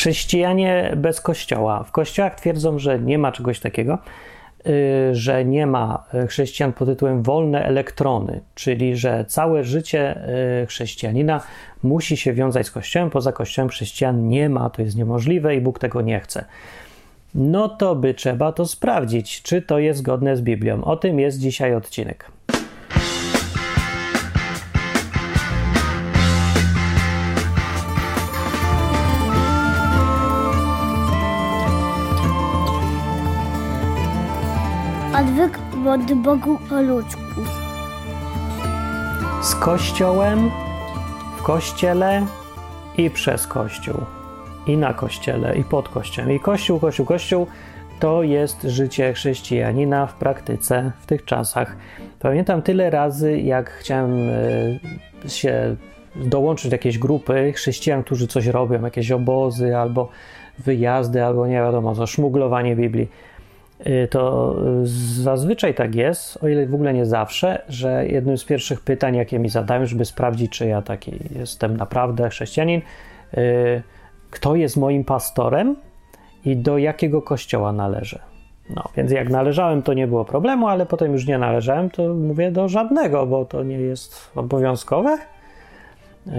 Chrześcijanie bez kościoła. W kościołach twierdzą, że nie ma czegoś takiego, y, że nie ma chrześcijan pod tytułem wolne elektrony, czyli że całe życie y, chrześcijanina musi się wiązać z kościołem, poza kościołem chrześcijan nie ma, to jest niemożliwe i Bóg tego nie chce. No to by trzeba to sprawdzić, czy to jest zgodne z Biblią. O tym jest dzisiaj odcinek. Od Bogu po ludzku. Z Kościołem, w Kościele i przez Kościół. I na Kościele, i pod Kościołem. I Kościół, Kościół, Kościół to jest życie chrześcijanina w praktyce w tych czasach. Pamiętam tyle razy, jak chciałem e, się dołączyć do jakiejś grupy chrześcijan, którzy coś robią, jakieś obozy albo wyjazdy, albo nie wiadomo co, szmuglowanie Biblii to zazwyczaj tak jest, o ile w ogóle nie zawsze, że jednym z pierwszych pytań, jakie mi zadają, żeby sprawdzić, czy ja taki jestem naprawdę chrześcijanin, y, kto jest moim pastorem i do jakiego kościoła należę. No, więc jak należałem, to nie było problemu, ale potem już nie należałem, to mówię do żadnego, bo to nie jest obowiązkowe. E,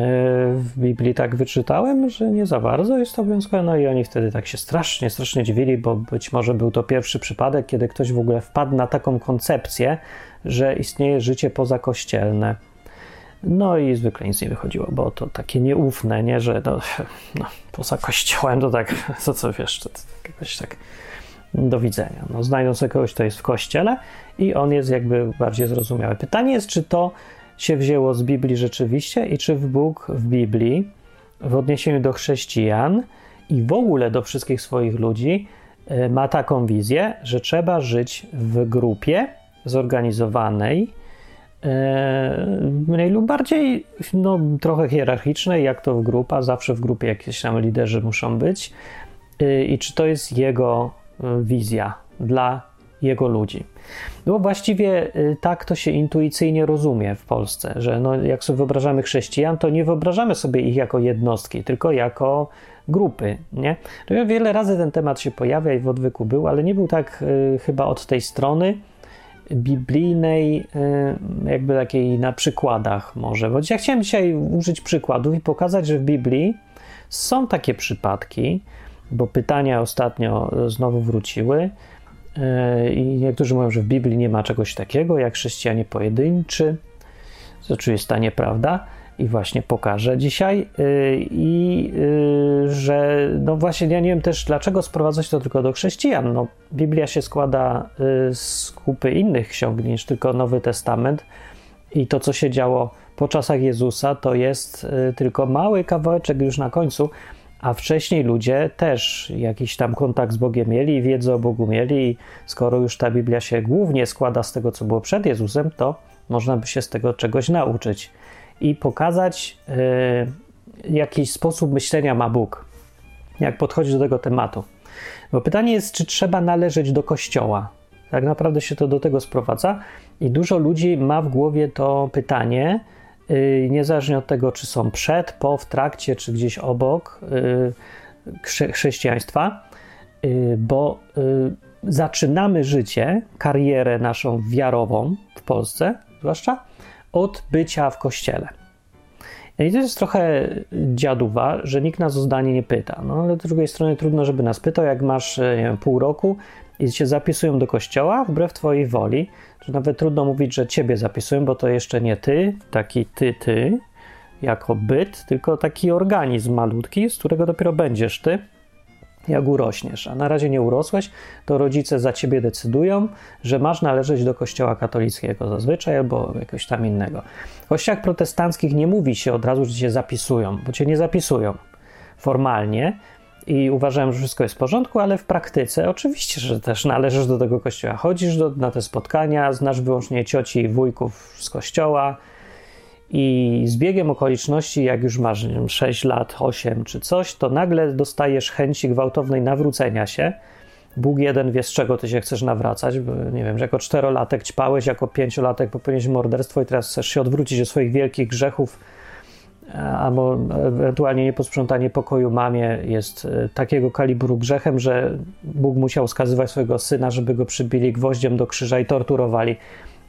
w Biblii tak wyczytałem, że nie za bardzo jest to obowiązkowe, no i oni wtedy tak się strasznie, strasznie dziwili, bo być może był to pierwszy przypadek, kiedy ktoś w ogóle wpadł na taką koncepcję, że istnieje życie pozakościelne. No i zwykle nic nie wychodziło, bo to takie nieufne, nie, że no, no poza kościołem to tak, co co wiesz, to, to jakoś tak do widzenia. No, znajdą sobie kogoś, kto jest w kościele i on jest jakby bardziej zrozumiały. Pytanie jest, czy to się wzięło z Biblii rzeczywiście i czy Bóg w Biblii w odniesieniu do chrześcijan i w ogóle do wszystkich swoich ludzi e, ma taką wizję, że trzeba żyć w grupie zorganizowanej, e, mniej lub bardziej no, trochę hierarchicznej, jak to w grupa, zawsze w grupie jakieś tam liderzy muszą być. E, I czy to jest jego wizja dla jego ludzi. No właściwie y, tak to się intuicyjnie rozumie w Polsce, że no, jak sobie wyobrażamy chrześcijan, to nie wyobrażamy sobie ich jako jednostki, tylko jako grupy. Nie? No wiele razy ten temat się pojawia i w odwyku był, ale nie był tak y, chyba od tej strony biblijnej, y, jakby takiej na przykładach może. Bo ja chciałem dzisiaj użyć przykładów i pokazać, że w Biblii są takie przypadki, bo pytania ostatnio znowu wróciły, I niektórzy mówią, że w Biblii nie ma czegoś takiego jak chrześcijanie pojedynczy, co oczywiście nieprawda i właśnie pokażę dzisiaj. E, I e, że, no właśnie, ja nie wiem też, dlaczego sprowadzać to tylko do chrześcijan. No, Biblia się składa z kupy innych ksiąg niż tylko Nowy Testament, i to, co się działo po czasach Jezusa, to jest tylko mały kawałeczek już na końcu a wcześniej ludzie też jakiś tam kontakt z Bogiem mieli, wiedzę o Bogu mieli, i skoro już ta Biblia się głównie składa z tego, co było przed Jezusem, to można by się z tego czegoś nauczyć i pokazać, yy, jakiś sposób myślenia ma Bóg, jak podchodzi do tego tematu. Bo pytanie jest, czy trzeba należeć do kościoła. Tak naprawdę się to do tego sprowadza, i dużo ludzi ma w głowie to pytanie, niezależnie od tego, czy są przed, po, w trakcie, czy gdzieś obok y, chrześcijaństwa, y, bo zaczynamy życie, karierę naszą wiarową w Polsce, zwłaszcza od bycia w kościele. I to jest trochę dziaduwa, że nikt nas o zdanie nie pyta. No ale z drugiej strony trudno, żeby nas pytał, jak masz wiem, pół roku i się zapisują do kościoła wbrew twojej woli, że nawet trudno mówić, że ciebie zapisują, bo to jeszcze nie ty, taki ty, ty, jako byt, tylko taki organizm malutki, z którego dopiero będziesz ty, jak urośniesz. A na razie nie urosłeś, to rodzice za ciebie decydują, że masz należeć do kościoła katolickiego zazwyczaj albo jakiegoś tam innego. W kościołach protestanckich nie mówi się od razu, że cię zapisują, bo cię nie zapisują formalnie, i uważałem, że wszystko jest w porządku, ale w praktyce oczywiście, że też należysz do tego kościoła. Chodzisz do, na te spotkania, znasz wyłącznie cioci i wujków z kościoła i z biegiem okoliczności, jak już masz wiem, 6 lat, 8 czy coś, to nagle dostajesz chęci gwałtownej nawrócenia się. Bóg jeden wie, z czego ty się chcesz nawracać, bo nie wiem, że jako czterolatek ćpałeś, jako pięciolatek popełniłeś morderstwo i teraz chcesz się odwrócić od swoich wielkich grzechów albo ewentualnie nieposprzątanie pokoju mamie jest e, takiego kalibru grzechem, że Bóg musiał skazywać swojego syna, żeby go przybili gwoździem do krzyża i torturowali,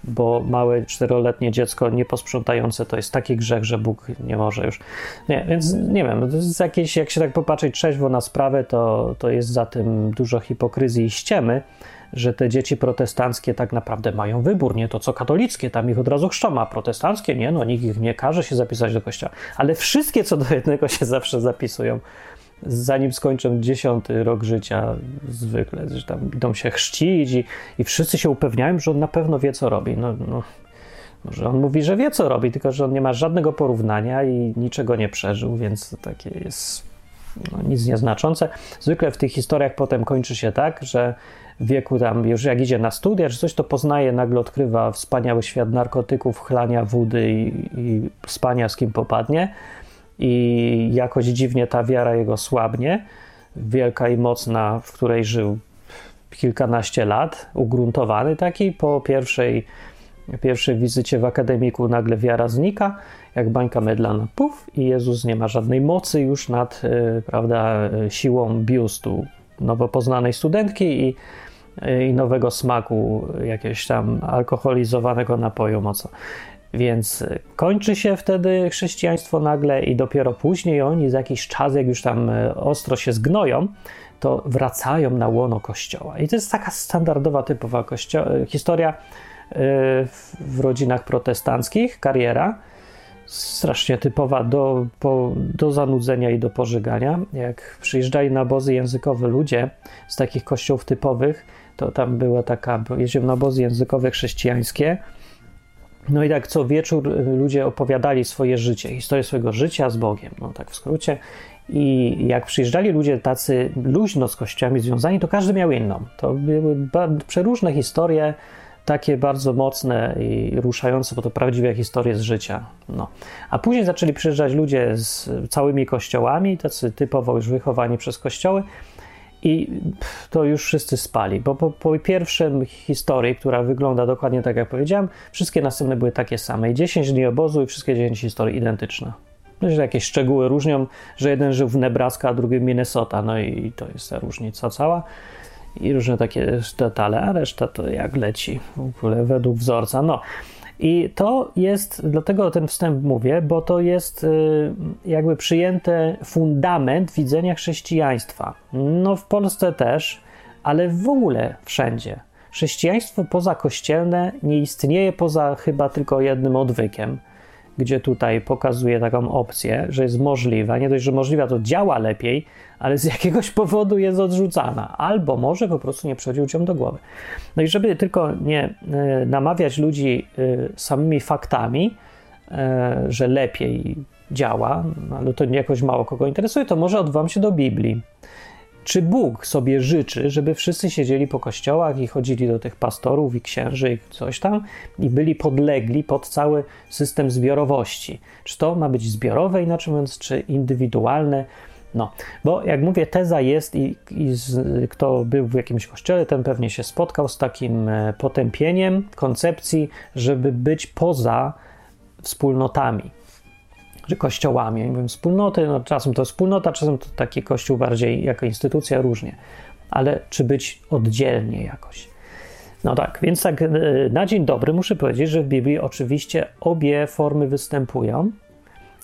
bo małe czteroletnie dziecko nieposprzątające to jest taki grzech, że Bóg nie może już. Nie, więc nie wiem, to jest jakieś, jak się tak popatrzeć trzeźwo na sprawę, to, to jest za tym dużo hipokryzji i ściemy, że te dzieci protestanckie tak naprawdę mają wybór, nie to co katolickie, tam ich od razu chrzczą, a protestanckie nie, no nikt ich nie każe się zapisać do kościoła, ale wszystkie co do jednego się zawsze zapisują, zanim skończą dziesiąty rok życia zwykle, że tam idą się chrzcić i, i wszyscy się upewniają, że on na pewno wie co robi, no, no może on mówi, że wie co robi, tylko że on nie ma żadnego porównania i niczego nie przeżył, więc takie jest no, nic nieznaczące. Zwykle w tych historiach potem kończy się tak, że wieku tam już jak idzie na studia czy coś, to poznaje, nagle odkrywa wspaniały świat narkotyków, chlania wody i, i spania z kim popadnie. I jakoś dziwnie ta wiara jego słabnie, wielka i mocna, w której żył kilkanaście lat, ugruntowany taki, po pierwszej, pierwszej wizycie w akademiku nagle wiara znika, jak bańka medlana, puf, i Jezus nie ma żadnej mocy już nad, y, prawda, siłą biustu nowo poznanej studentki i i nowego smaku jakiegoś tam alkoholizowanego napoju mocno. Więc kończy się wtedy chrześcijaństwo nagle i dopiero później oni za jakiś czas, jak już tam e, ostro się zgnoją, to wracają na łono kościoła. I to jest taka standardowa, typowa kościo- historia e, w rodzinach protestanckich, kariera, strasznie typowa do, po, do zanudzenia i do pożygania. Jak przyjeżdżali na obozy językowe ludzie z takich kościołów typowych, to tam była taka, jeździłem na obozy językowe chrześcijańskie. No i tak co wieczór y, ludzie opowiadali swoje życie, historię swojego życia z Bogiem, no tak w skrócie. I jak przyjeżdżali ludzie tacy luźno z kościołami związani, to każdy miał inną. To były przeróżne historie, takie bardzo mocne i ruszające, bo to prawdziwe historie z życia. No. A później zaczęli przyjeżdżać ludzie z całymi kościołami, tacy typowo już wychowani przez kościoły, i to już wszyscy spali, bo po, po pierwszym historii, która wygląda dokładnie tak jak powiedziałem, wszystkie następne były takie same. I 10 dni obozu i wszystkie 10 historii identyczne. No, że jakieś szczegóły różnią, że jeden żył w Nebraska, a drugi w Minnesota, no i to jest ta różnica cała. I różne takie detale, a reszta to jak leci w ogóle według wzorca. No, i to jest, dlatego o tym wstęp mówię, bo to jest y, jakby przyjęty fundament widzenia chrześcijaństwa. No w Polsce też, ale w ogóle wszędzie. Chrześcijaństwo pozakościelne nie istnieje poza chyba tylko jednym odwykiem gdzie tutaj pokazuje taką opcję, że jest możliwa. Nie dość, że możliwa, to działa lepiej, ale z jakiegoś powodu jest odrzucana, albo może po prostu nie przychodzi ludziom do głowy. No i żeby tylko nie e, namawiać ludzi e, samymi faktami, e, że lepiej działa, no ale to jakoś mało kogo interesuje, to może odwołam się do Biblii. Czy Bóg sobie życzy, żeby wszyscy siedzieli po kościołach i chodzili do tych pastorów i księży i coś tam i byli podlegli pod cały system zbiorowości? Czy to ma być zbiorowe, inaczej mówiąc, czy indywidualne? No, bo jak mówię, teza jest i, i z, kto był w jakimś kościele, ten pewnie się spotkał z takim e, potępieniem koncepcji, żeby być poza wspólnotami czy kościołami. Mówię wspólnoty, no czasem to wspólnota, czasem to taki kościół bardziej jako instytucja, różnie. Ale czy być oddzielnie jakoś? No tak, więc tak e, na dzień dobry muszę powiedzieć, że w Biblii oczywiście obie formy występują,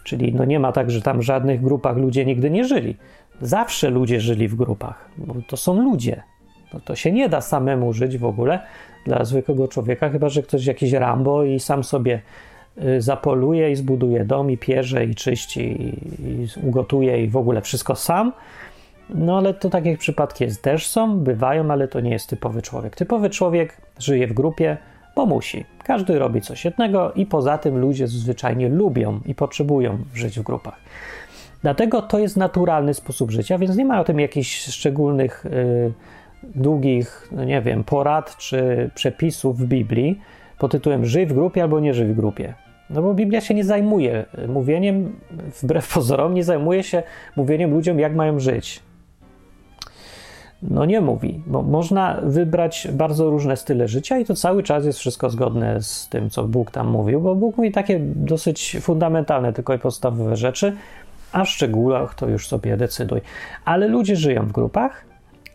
czyli no nie ma tak, że tam w żadnych grupach ludzie nigdy nie żyli. Zawsze ludzie żyli w grupach, bo to są ludzie. No to się nie da samemu żyć w ogóle dla zwykłego człowieka, chyba że ktoś jakiś Rambo i sam sobie zapoluje i zbuduje dom, i pierze, i czyści, i, ugotuje, i w ogóle wszystko sam. No ale to takie przypadki jest, też są, bywają, ale to nie jest typowy człowiek. Typowy człowiek żyje w grupie, bo musi. Każdy robi coś jednego i poza tym ludzie zwyczajnie lubią i potrzebują żyć w grupach. Dlatego to jest naturalny sposób życia, więc nie ma o tym jakichś szczególnych, yy, długich, no nie wiem, porad czy przepisów w Biblii pod tytułem żyj w grupie albo nie żyj w grupie. No bo Biblia się nie zajmuje mówieniem, wbrew pozorom, nie zajmuje się mówieniem ludziom, jak mają żyć. No nie mówi, bo można wybrać bardzo różne style życia i to cały czas jest wszystko zgodne z tym, co Bóg tam mówił, bo Bóg mówi takie dosyć fundamentalne, tylko i podstawowe rzeczy, a w szczegółach to już sobie decyduj. Ale ludzie żyją w grupach.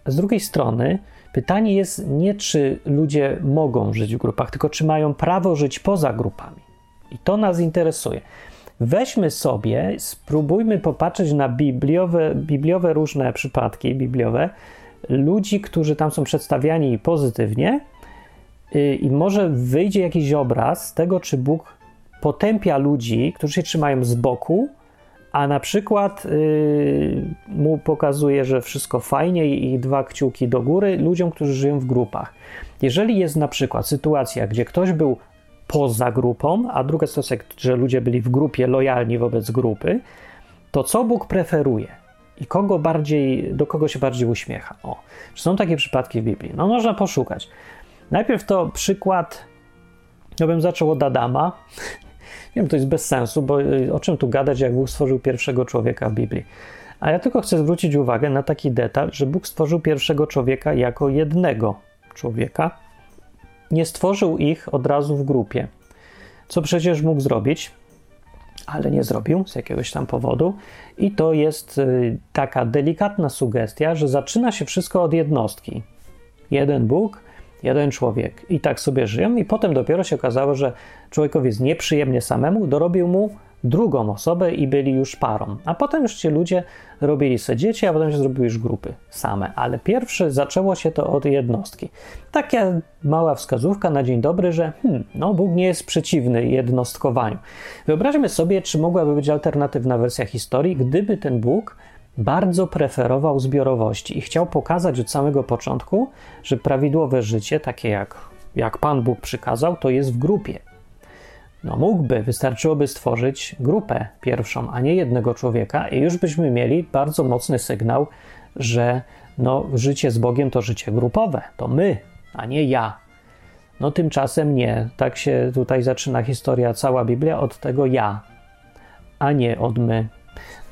Z drugiej strony, pytanie jest nie, czy ludzie mogą żyć w grupach, tylko czy mają prawo żyć poza grupami. I to nas interesuje. Weźmy sobie, spróbujmy popatrzeć na bibliowe, bibliowe różne przypadki bibliowe ludzi, którzy tam są przedstawiani pozytywnie, y, i może wyjdzie jakiś obraz tego, czy Bóg potępia ludzi, którzy się trzymają z boku, a na przykład yy, mu pokazuje, że wszystko fajnie i dwa kciuki do góry ludziom, którzy żyją w grupach. Jeżeli jest na przykład sytuacja, gdzie ktoś był poza grupą, a druga sytuacja, że ludzie byli w grupie lojalni wobec grupy, to co Bóg preferuje? I kogo bardziej, do kogo się bardziej uśmiecha? O, czy są takie przypadki w Biblii? No, można poszukać. Najpierw to przykład, ja bym zaczął od Adama. Wiem, to jest bez sensu, bo y, o czym tu gadać, jak Bóg stworzył pierwszego człowieka w Biblii? A ja tylko chcę zwrócić uwagę na taki detal, że Bóg stworzył pierwszego człowieka jako jednego człowieka. Nie stworzył ich od razu w grupie. Co przecież mógł zrobić? ale nie zrobił z jakiegoś tam powodu. I to jest y, taka delikatna sugestia, że zaczyna się wszystko od jednostki. Jeden Bóg, jeden człowiek. I tak sobie żyją, i potem dopiero się okazało, że człowiekowi jest nieprzyjemnie samemu, dorobił mu drugą osobę i byli już parą. A potem już ci ludzie robili sobie dzieci, a potem się zrobiły już grupy same. Ale pierwsze zaczęło się to od jednostki. Taka mała wskazówka na dzień dobry, że hmm, no, Bóg nie jest przeciwny jednostkowaniu. Wyobraźmy sobie, czy mogłaby być alternatywna wersja historii, gdyby ten Bóg bardzo preferował zbiorowości i chciał pokazać od samego początku, że prawidłowe życie, takie jak, jak Pan Bóg przykazał, to jest w grupie no mógłby, wystarczyłoby stworzyć grupę pierwszą, a nie jednego człowieka, i już byśmy mieli bardzo mocny sygnał, że no, życie z Bogiem to życie grupowe, to my, a nie ja. No tymczasem nie. Tak się tutaj zaczyna historia, cała Biblia od tego ja, a nie od my.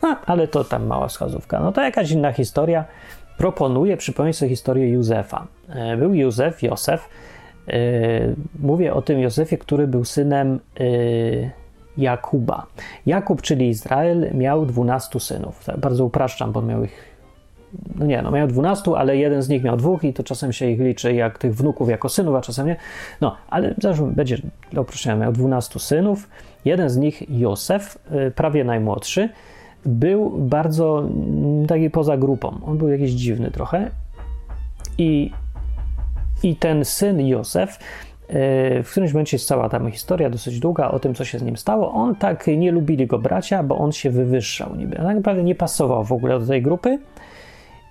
No, ale to tam mała wskazówka. No to jakaś inna historia. Proponuję przypomnieć sobie historię Józefa. E, był Józef, Józef, mówię o tym Józefie, który był synem e, Jakuba. Jakub, czyli Izrael, miał 12 synów. Tak bardzo upraszczam, bo miał ich. No nie, no miał 12, ale jeden z nich miał dwóch i to czasem się ich liczy jak tych wnuków jako synów, a czasem nie. No, ale zresztą będzie dla uproszczenia, miał 12 synów. Jeden z nich, Józef, e, prawie najmłodszy, był bardzo taki poza grupą. On był jakiś dziwny trochę. I i ten syn Józef, e, w którymś momencie jest cała tam historia dosyć długa o tym, co się z nim stało. On tak nie lubili go bracia, bo on się wywyższał niby. tak naprawdę nie pasował w ogóle do tej grupy.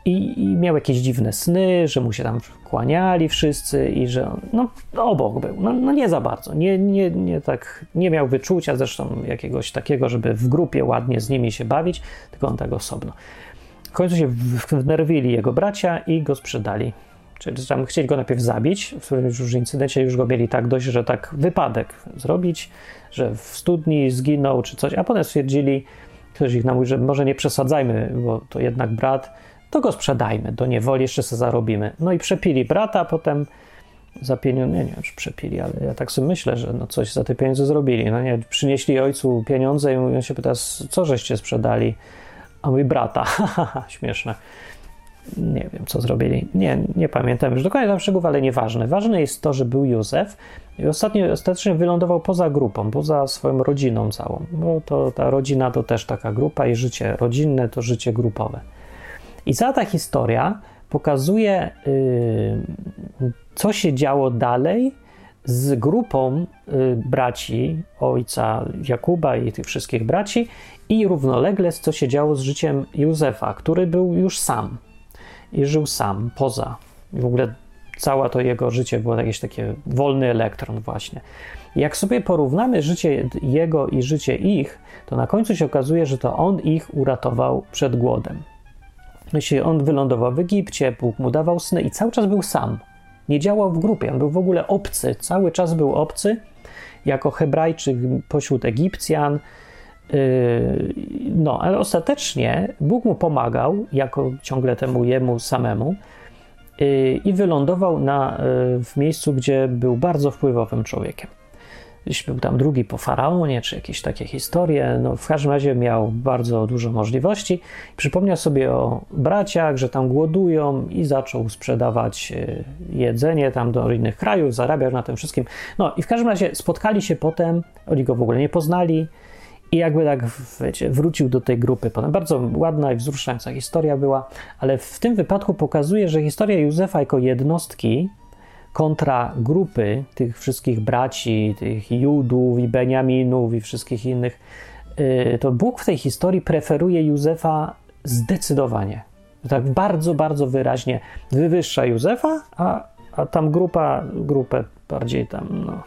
I, I, miał jakieś dziwne sny, że mu się tam kłaniali wszyscy i że on, no, obok był. No, no, nie za bardzo. Nie, nie, nie, tak, nie miał wyczucia zresztą jakiegoś takiego, żeby w grupie ładnie z nimi się bawić, tylko on tak osobno. W końcu się wnerwili jego bracia i go sprzedali Czyli tam chcieli go najpierw zabić, w którymś już incydencie już go mieli tak dość, że tak wypadek zrobić, że w studni zginął czy coś, a potem stwierdzili, ktoś ich namówił, że może nie przesadzajmy, bo to jednak brat, to go sprzedajmy do niewoli, jeszcze sobie zarobimy. No i przepili brata, potem za pieniądze, nie, nie wiem, czy przepili, ale ja tak sobie myślę, że no coś za te pieniądze zrobili. No nie, przynieśli ojcu pieniądze i on się pyta, co żeście sprzedali? A mój brata, śmieszne nie wiem, co zrobili. Nie, nie pamiętam już dokładnie tam szczegółów, ale nieważne. Ważne jest to, że był Józef i ostatnio, ostatecznie wylądował poza grupą, poza swoją rodziną całą, bo to ta rodzina to też taka grupa i życie rodzinne to życie grupowe. I cała ta historia pokazuje, yy, co się działo dalej z grupą yy, braci ojca Jakuba i tych wszystkich braci i równolegle co się działo z życiem Józefa, który był już sam i żył sam, poza. I w ogóle całe to jego życie było jakieś takie wolny elektron właśnie. Jak sobie porównamy życie jego i życie ich, to na końcu się okazuje, że to on ich uratował przed głodem. Jeśli on wylądował w Egipcie, Bóg mu dawał sny i cały czas był sam. Nie działał w grupie, on był w ogóle obcy, cały czas był obcy, jako Hebrajczyk pośród Egipcjan, no, ale ostatecznie Bóg mu pomagał, jako ciągle temu jemu samemu, y, i wylądował na, y, w miejscu, gdzie był bardzo wpływowym człowiekiem. Jeśli był tam drugi po faraonie, czy jakieś takie historie, no w każdym razie miał bardzo dużo możliwości. Przypomniał sobie o braciach, że tam głodują i zaczął sprzedawać jedzenie tam do innych krajów, zarabiał na tym wszystkim. No i w każdym razie spotkali się potem, oni go w ogóle nie poznali, i jakby tak, wiecie, wrócił do tej grupy. Potem bardzo ładna i wzruszająca historia była, ale w tym wypadku pokazuje, że historia Józefa jako jednostki kontra grupy tych wszystkich braci, tych Judów i Beniaminów i wszystkich innych, y, to Bóg w tej historii preferuje Józefa zdecydowanie. Tak bardzo, bardzo wyraźnie wywyższa Józefa, a, a tam grupa, grupę bardziej tam, no.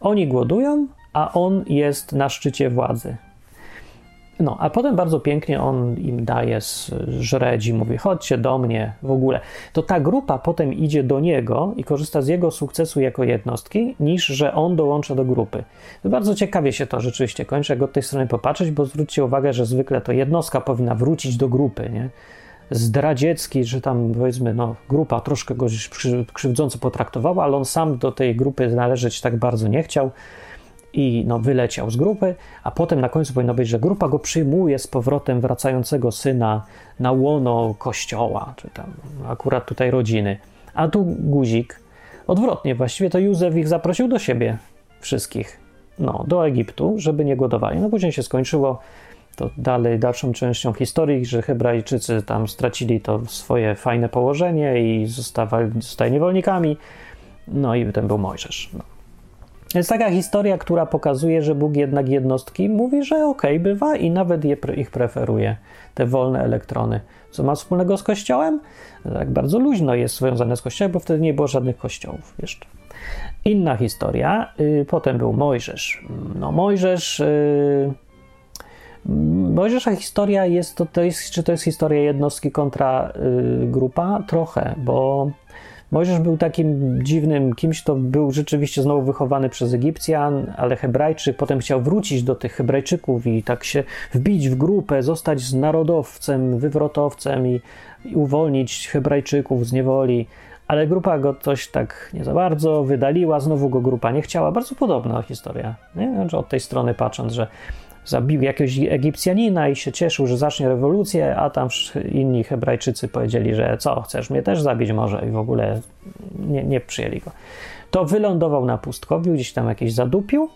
Oni głodują, a on jest na szczycie władzy. No, a potem bardzo pięknie on im daje żredzi, mówi: chodźcie do mnie w ogóle. To ta grupa potem idzie do niego i korzysta z jego sukcesu jako jednostki, niż że on dołącza do grupy. Bardzo ciekawie się to rzeczywiście kończy, jak od tej strony popatrzeć, bo zwróćcie uwagę, że zwykle to jednostka powinna wrócić do grupy, nie? Zdradziecki, że tam powiedzmy, no, grupa troszkę go krzywdząco potraktowała, ale on sam do tej grupy należeć tak bardzo nie chciał i no, wyleciał z grupy, a potem na końcu powinno być, że grupa go przyjmuje z powrotem wracającego syna na łono kościoła, czy tam akurat tutaj rodziny. A tu guzik. Odwrotnie, właściwie to Józef ich zaprosił do siebie, wszystkich, no, do Egiptu, żeby nie głodowali. No później się skończyło to dalej, dalszą częścią historii, że Hebrajczycy tam stracili to swoje fajne położenie i zostawali, zostali niewolnikami. No i ten był Mojżesz. No. Jest taka historia, która pokazuje, że Bóg jednak jednostki mówi, że okej, okay, bywa i nawet je, ich preferuje, te wolne elektrony. Co ma wspólnego z Kościołem? Tak bardzo luźno jest związane z Kościołem, bo wtedy nie było żadnych kościołów jeszcze. Inna historia, y, potem był Mojżesz. No Mojżesz... Y, Mojżesza historia jest to, to jest, czy to jest historia jednostki kontra y, grupa? Trochę, bo Mojżesz był takim dziwnym kimś, to był rzeczywiście znowu wychowany przez Egipcjan, ale Hebrajczyk, potem chciał wrócić do tych Hebrajczyków i tak się wbić w grupę, zostać z narodowcem, wywrotowcem i, i uwolnić Hebrajczyków z niewoli ale grupa go coś tak nie za bardzo wydaliła, znowu go grupa nie chciała. Bardzo podobna historia. Nie? Znaczy od tej strony patrząc, że zabił jakiegoś Egipcjanina i się cieszył, że zacznie rewolucję, a tam inni Hebrajczycy powiedzieli, że co, chcesz mnie też zabić może i w ogóle nie, nie przyjęli go. To wylądował na pustkowiu, gdzieś tam jakieś zadupił.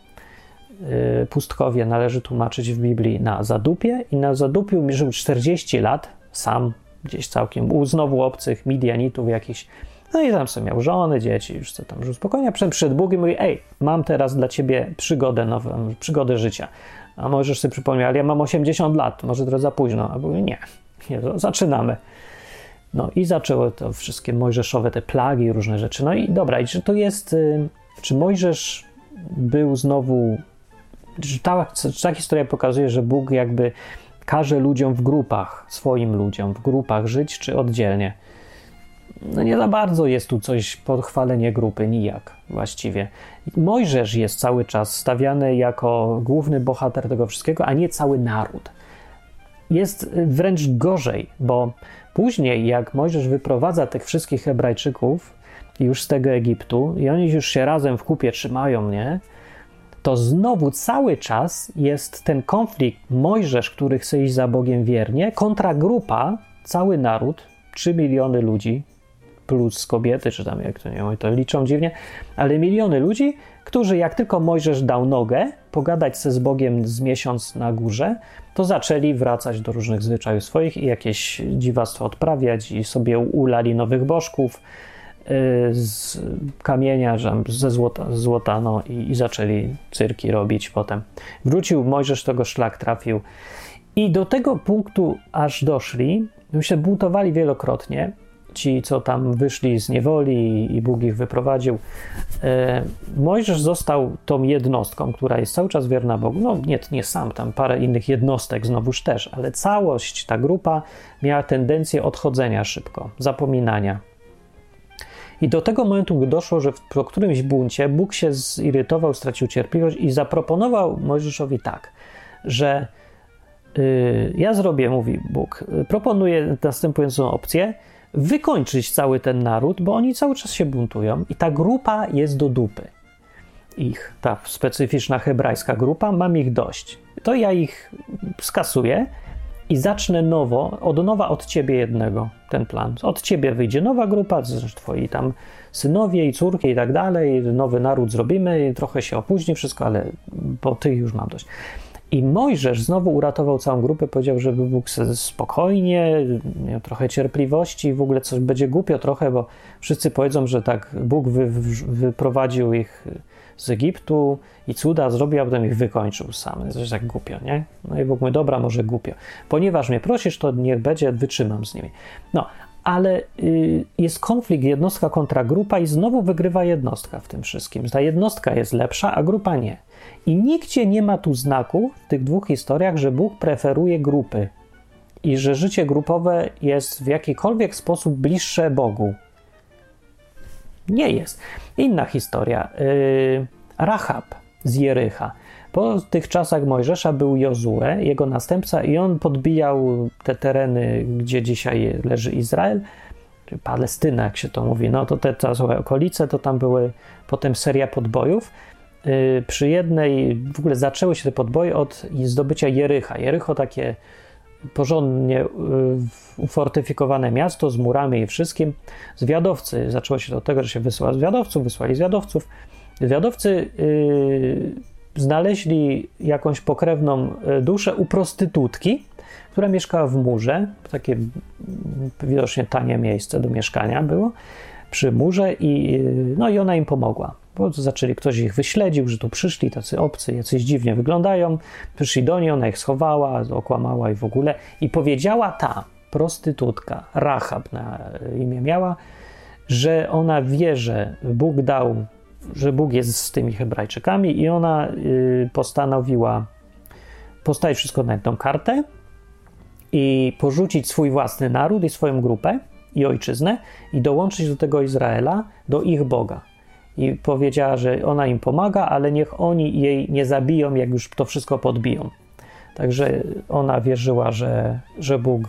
Yy, pustkowie należy tłumaczyć w Biblii na zadupie i na zadupiu żył 40 lat, sam gdzieś całkiem, u znowu obcych Midianitów jakichś. No i tam sobie miał żony, dzieci, już co tam żył spokojnie. A przed, przed Bogiem mówi, ej, mam teraz dla ciebie przygodę nową, przygodę życia. A możesz sobie przypomnieć, ale ja mam 80 lat, może trochę za późno. A mówię, nie, nie, zaczynamy. No i zaczęły to wszystkie mojżeszowe te plagi, różne rzeczy. No i dobra, i czy to jest, y, czy Mojżesz był znowu, czy ta, czy ta historia pokazuje, że Bóg jakby każe ludziom w grupach, swoim ludziom w grupach żyć, czy oddzielnie? No nie za bardzo jest tu coś podchwalenie grupy, nijak właściwie. Mojżesz jest cały czas stawiany jako główny bohater tego wszystkiego, a nie cały naród. Jest wręcz gorzej, bo później, jak Mojżesz wyprowadza tych wszystkich Hebrajczyków już z tego Egiptu i oni już się razem w kupie trzymają, nie? To znowu cały czas jest ten konflikt Mojżesz, który chce iść za Bogiem wiernie, kontra grupa, cały naród, 3 miliony ludzi, plus kobiety, czy tam jak to nie wiem, to liczą dziwnie, ale miliony ludzi, którzy jak tylko Mojżesz dał nogę, pogadać ze z Bogiem z miesiąc na górze, to zaczęli wracać do różnych zwyczajów swoich i jakieś dziwactwo odprawiać i sobie ulali nowych bożków y, z kamienia, ze złota, złota no, i, i zaczęli cyrki robić potem. Wrócił Mojżesz, tego szlak trafił. I do tego punktu aż doszli, już się buntowali wielokrotnie, ci, co tam wyszli z niewoli i Bóg ich wyprowadził. E, Mojżesz został tą jednostką, która jest cały czas wierna Bogu. No nie, nie sam, tam parę innych jednostek znowuż też, ale całość, ta grupa miała tendencję odchodzenia szybko, zapominania. I do tego momentu doszło, że po którymś buncie Bóg się zirytował, stracił cierpliwość i zaproponował Mojżeszowi tak, że y, ja zrobię, mówi Bóg, proponuję następującą opcję, wykończyć cały ten naród, bo oni cały czas się buntują i ta grupa jest do dupy. Ich, ta specyficzna hebrajska grupa, mam ich dość. To ja ich skasuję i zacznę nowo, od nowa od ciebie jednego ten plan. Od ciebie wyjdzie nowa grupa, twoi tam synowie i córki i tak dalej, nowy naród zrobimy, trochę się opóźni wszystko, ale bo ty już mam dość. I Mojżesz znowu uratował całą grupę, powiedział, żeby Bóg spokojnie, miał trochę cierpliwości, w ogóle coś będzie głupio trochę, bo wszyscy powiedzą, że tak Bóg wy, wyprowadził ich z Egiptu i cuda zrobił, a potem ich wykończył sam. Jest tak głupio, nie? No i Bóg mówi, dobra, może głupio. Ponieważ mnie prosisz, to niech będzie, wytrzymam z nimi. No, ale y, jest konflikt jednostka kontra grupa i znowu wygrywa jednostka w tym wszystkim. Ta jednostka jest lepsza, a grupa nie. I nigdzie nie ma tu znaku w tych dwóch historiach, że Bóg preferuje grupy i że życie grupowe jest w jakikolwiek sposób bliższe Bogu. Nie jest. Inna historia. Yy, Rahab z Jericha. Po tych czasach Mojżesza był Jozue, jego następca, i on podbijał te tereny, gdzie dzisiaj leży Izrael, czy Palestyna, jak się to mówi. No to te całe okolice, to tam były potem seria podbojów. Yy, przy jednej, w ogóle zaczęły się te podboje od zdobycia Jericha. Jericho takie porządnie y, ufortyfikowane miasto z murami i wszystkim. Zwiadowcy, zaczęło się od tego, że się wysyła zwiadowców, wysłali zwiadowców. Zwiadowcy yy, znaleźli jakąś pokrewną y, duszę u prostytutki, która mieszkała w murze, takie mm, widocznie tanie miejsce do mieszkania było, przy murze i, y, no i ona im pomogła bo zaczęli, ktoś ich wyśledził, że tu przyszli tacy obcy, jacyś dziwnie wyglądają, przyszli do niej, ona ich schowała, okłamała i w ogóle. I powiedziała ta prostytutka, Rahab na imię miała, że ona wie, że Bóg dał, że Bóg jest z tymi Hebrajczykami i ona y, postanowiła postawić wszystko na jedną kartę i porzucić swój własny naród i swoją grupę i ojczyznę i dołączyć do tego Izraela, do ich Boga i powiedziała, że ona im pomaga, ale niech oni jej nie zabiją, jak już to wszystko podbiją. Także ona wierzyła, że, że Bóg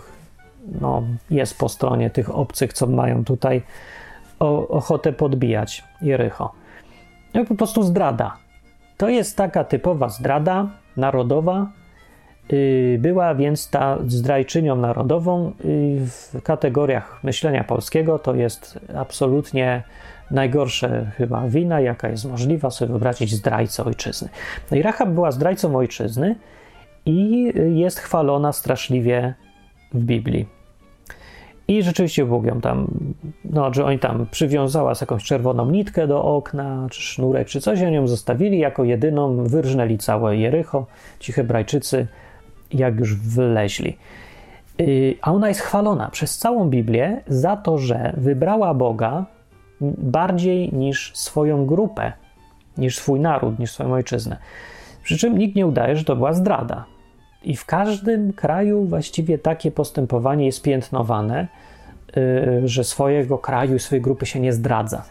no, jest po stronie tych obcych, co mają tutaj ochotę podbijać Jericho. No po prostu zdrada. To jest taka typowa zdrada narodowa. Y, była więc ta zdrajczynią narodową y, w kategoriach myślenia polskiego. To jest absolutnie najgorsze chyba wina, jaka jest możliwa sobie wyobrazić zdrajcę ojczyzny. No i Rahab była zdrajcą ojczyzny i jest chwalona straszliwie w Biblii. I rzeczywiście Bóg ją tam, no, że oni tam przywiązała z jakąś czerwoną nitkę do okna, czy sznurek, czy coś, oni ją zostawili jako jedyną, wyrżnęli całe Jericho, ci Hebrajczycy, jak już wyleźli. Y, a ona jest chwalona przez całą Biblię za to, że wybrała Boga bardziej niż swoją grupę, niż swój naród, niż swoją ojczyznę. Przy czym nikt nie udaje, że to była zdrada. I w każdym kraju właściwie takie postępowanie jest piętnowane, yy, że swojego kraju swojej grupy się nie zdradza.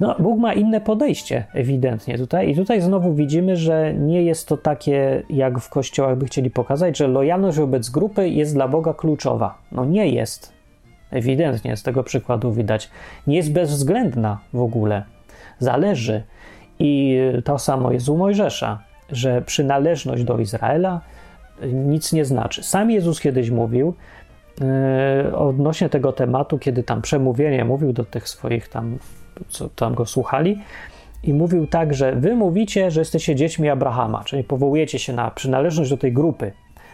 No, Bóg ma inne podejście, ewidentnie tutaj. I tutaj znowu widzimy, że nie jest to takie, jak w kościołach by chcieli pokazać, że lojalność wobec grupy jest dla Boga kluczowa. No nie jest. Ewidentnie z tego przykładu widać. Nie jest bezwzględna w ogóle. Zależy. I to samo jest u Mojżesza, że przynależność do Izraela nic nie znaczy. Sam Jezus kiedyś mówił yy, odnośnie tego tematu, kiedy tam przemówienie mówił do tych swoich tam, co tam go słuchali, i mówił tak, że wy mówicie, że jesteście dziećmi Abrahama, czyli powołujecie się na przynależność do tej grupy.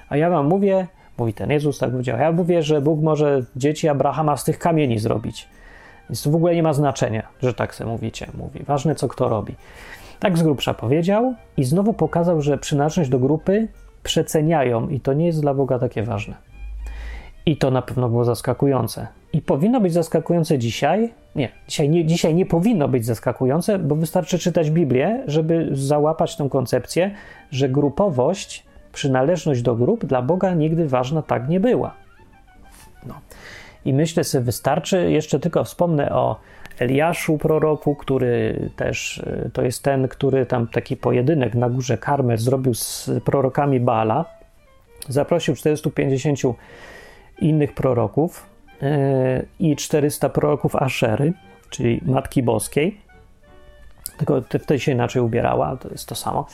A ja wam mówię, Mówi ten Jezus, tak powiedział. Ja mówię, że Bóg może dzieci Abrahama z tych kamieni zrobić. Więc to w ogóle nie ma znaczenia, że tak sobie mówicie. Mówi. Ważne, co kto robi. Tak z grubsza powiedział i znowu pokazał, że przynależność do grupy przeceniają i to nie jest dla Boga takie ważne. I to na pewno było zaskakujące. I powinno być zaskakujące dzisiaj. Nie, dzisiaj nie, dzisiaj nie powinno być zaskakujące, bo wystarczy czytać Biblię, żeby załapać tę koncepcję, że grupowość przynależność do grup dla Boga nigdy ważna tak nie była. No. I myślę sobie, wystarczy, jeszcze tylko wspomnę o Eliaszu, proroku, który też y, to jest ten, który tam taki pojedynek na górze Karmel zrobił z prorokami Baala. Zaprosił 450 innych proroków yy, i 400 proroków Aszery, czyli Matki Boskiej. Tylko wtedy się inaczej ubierała, to jest to samo.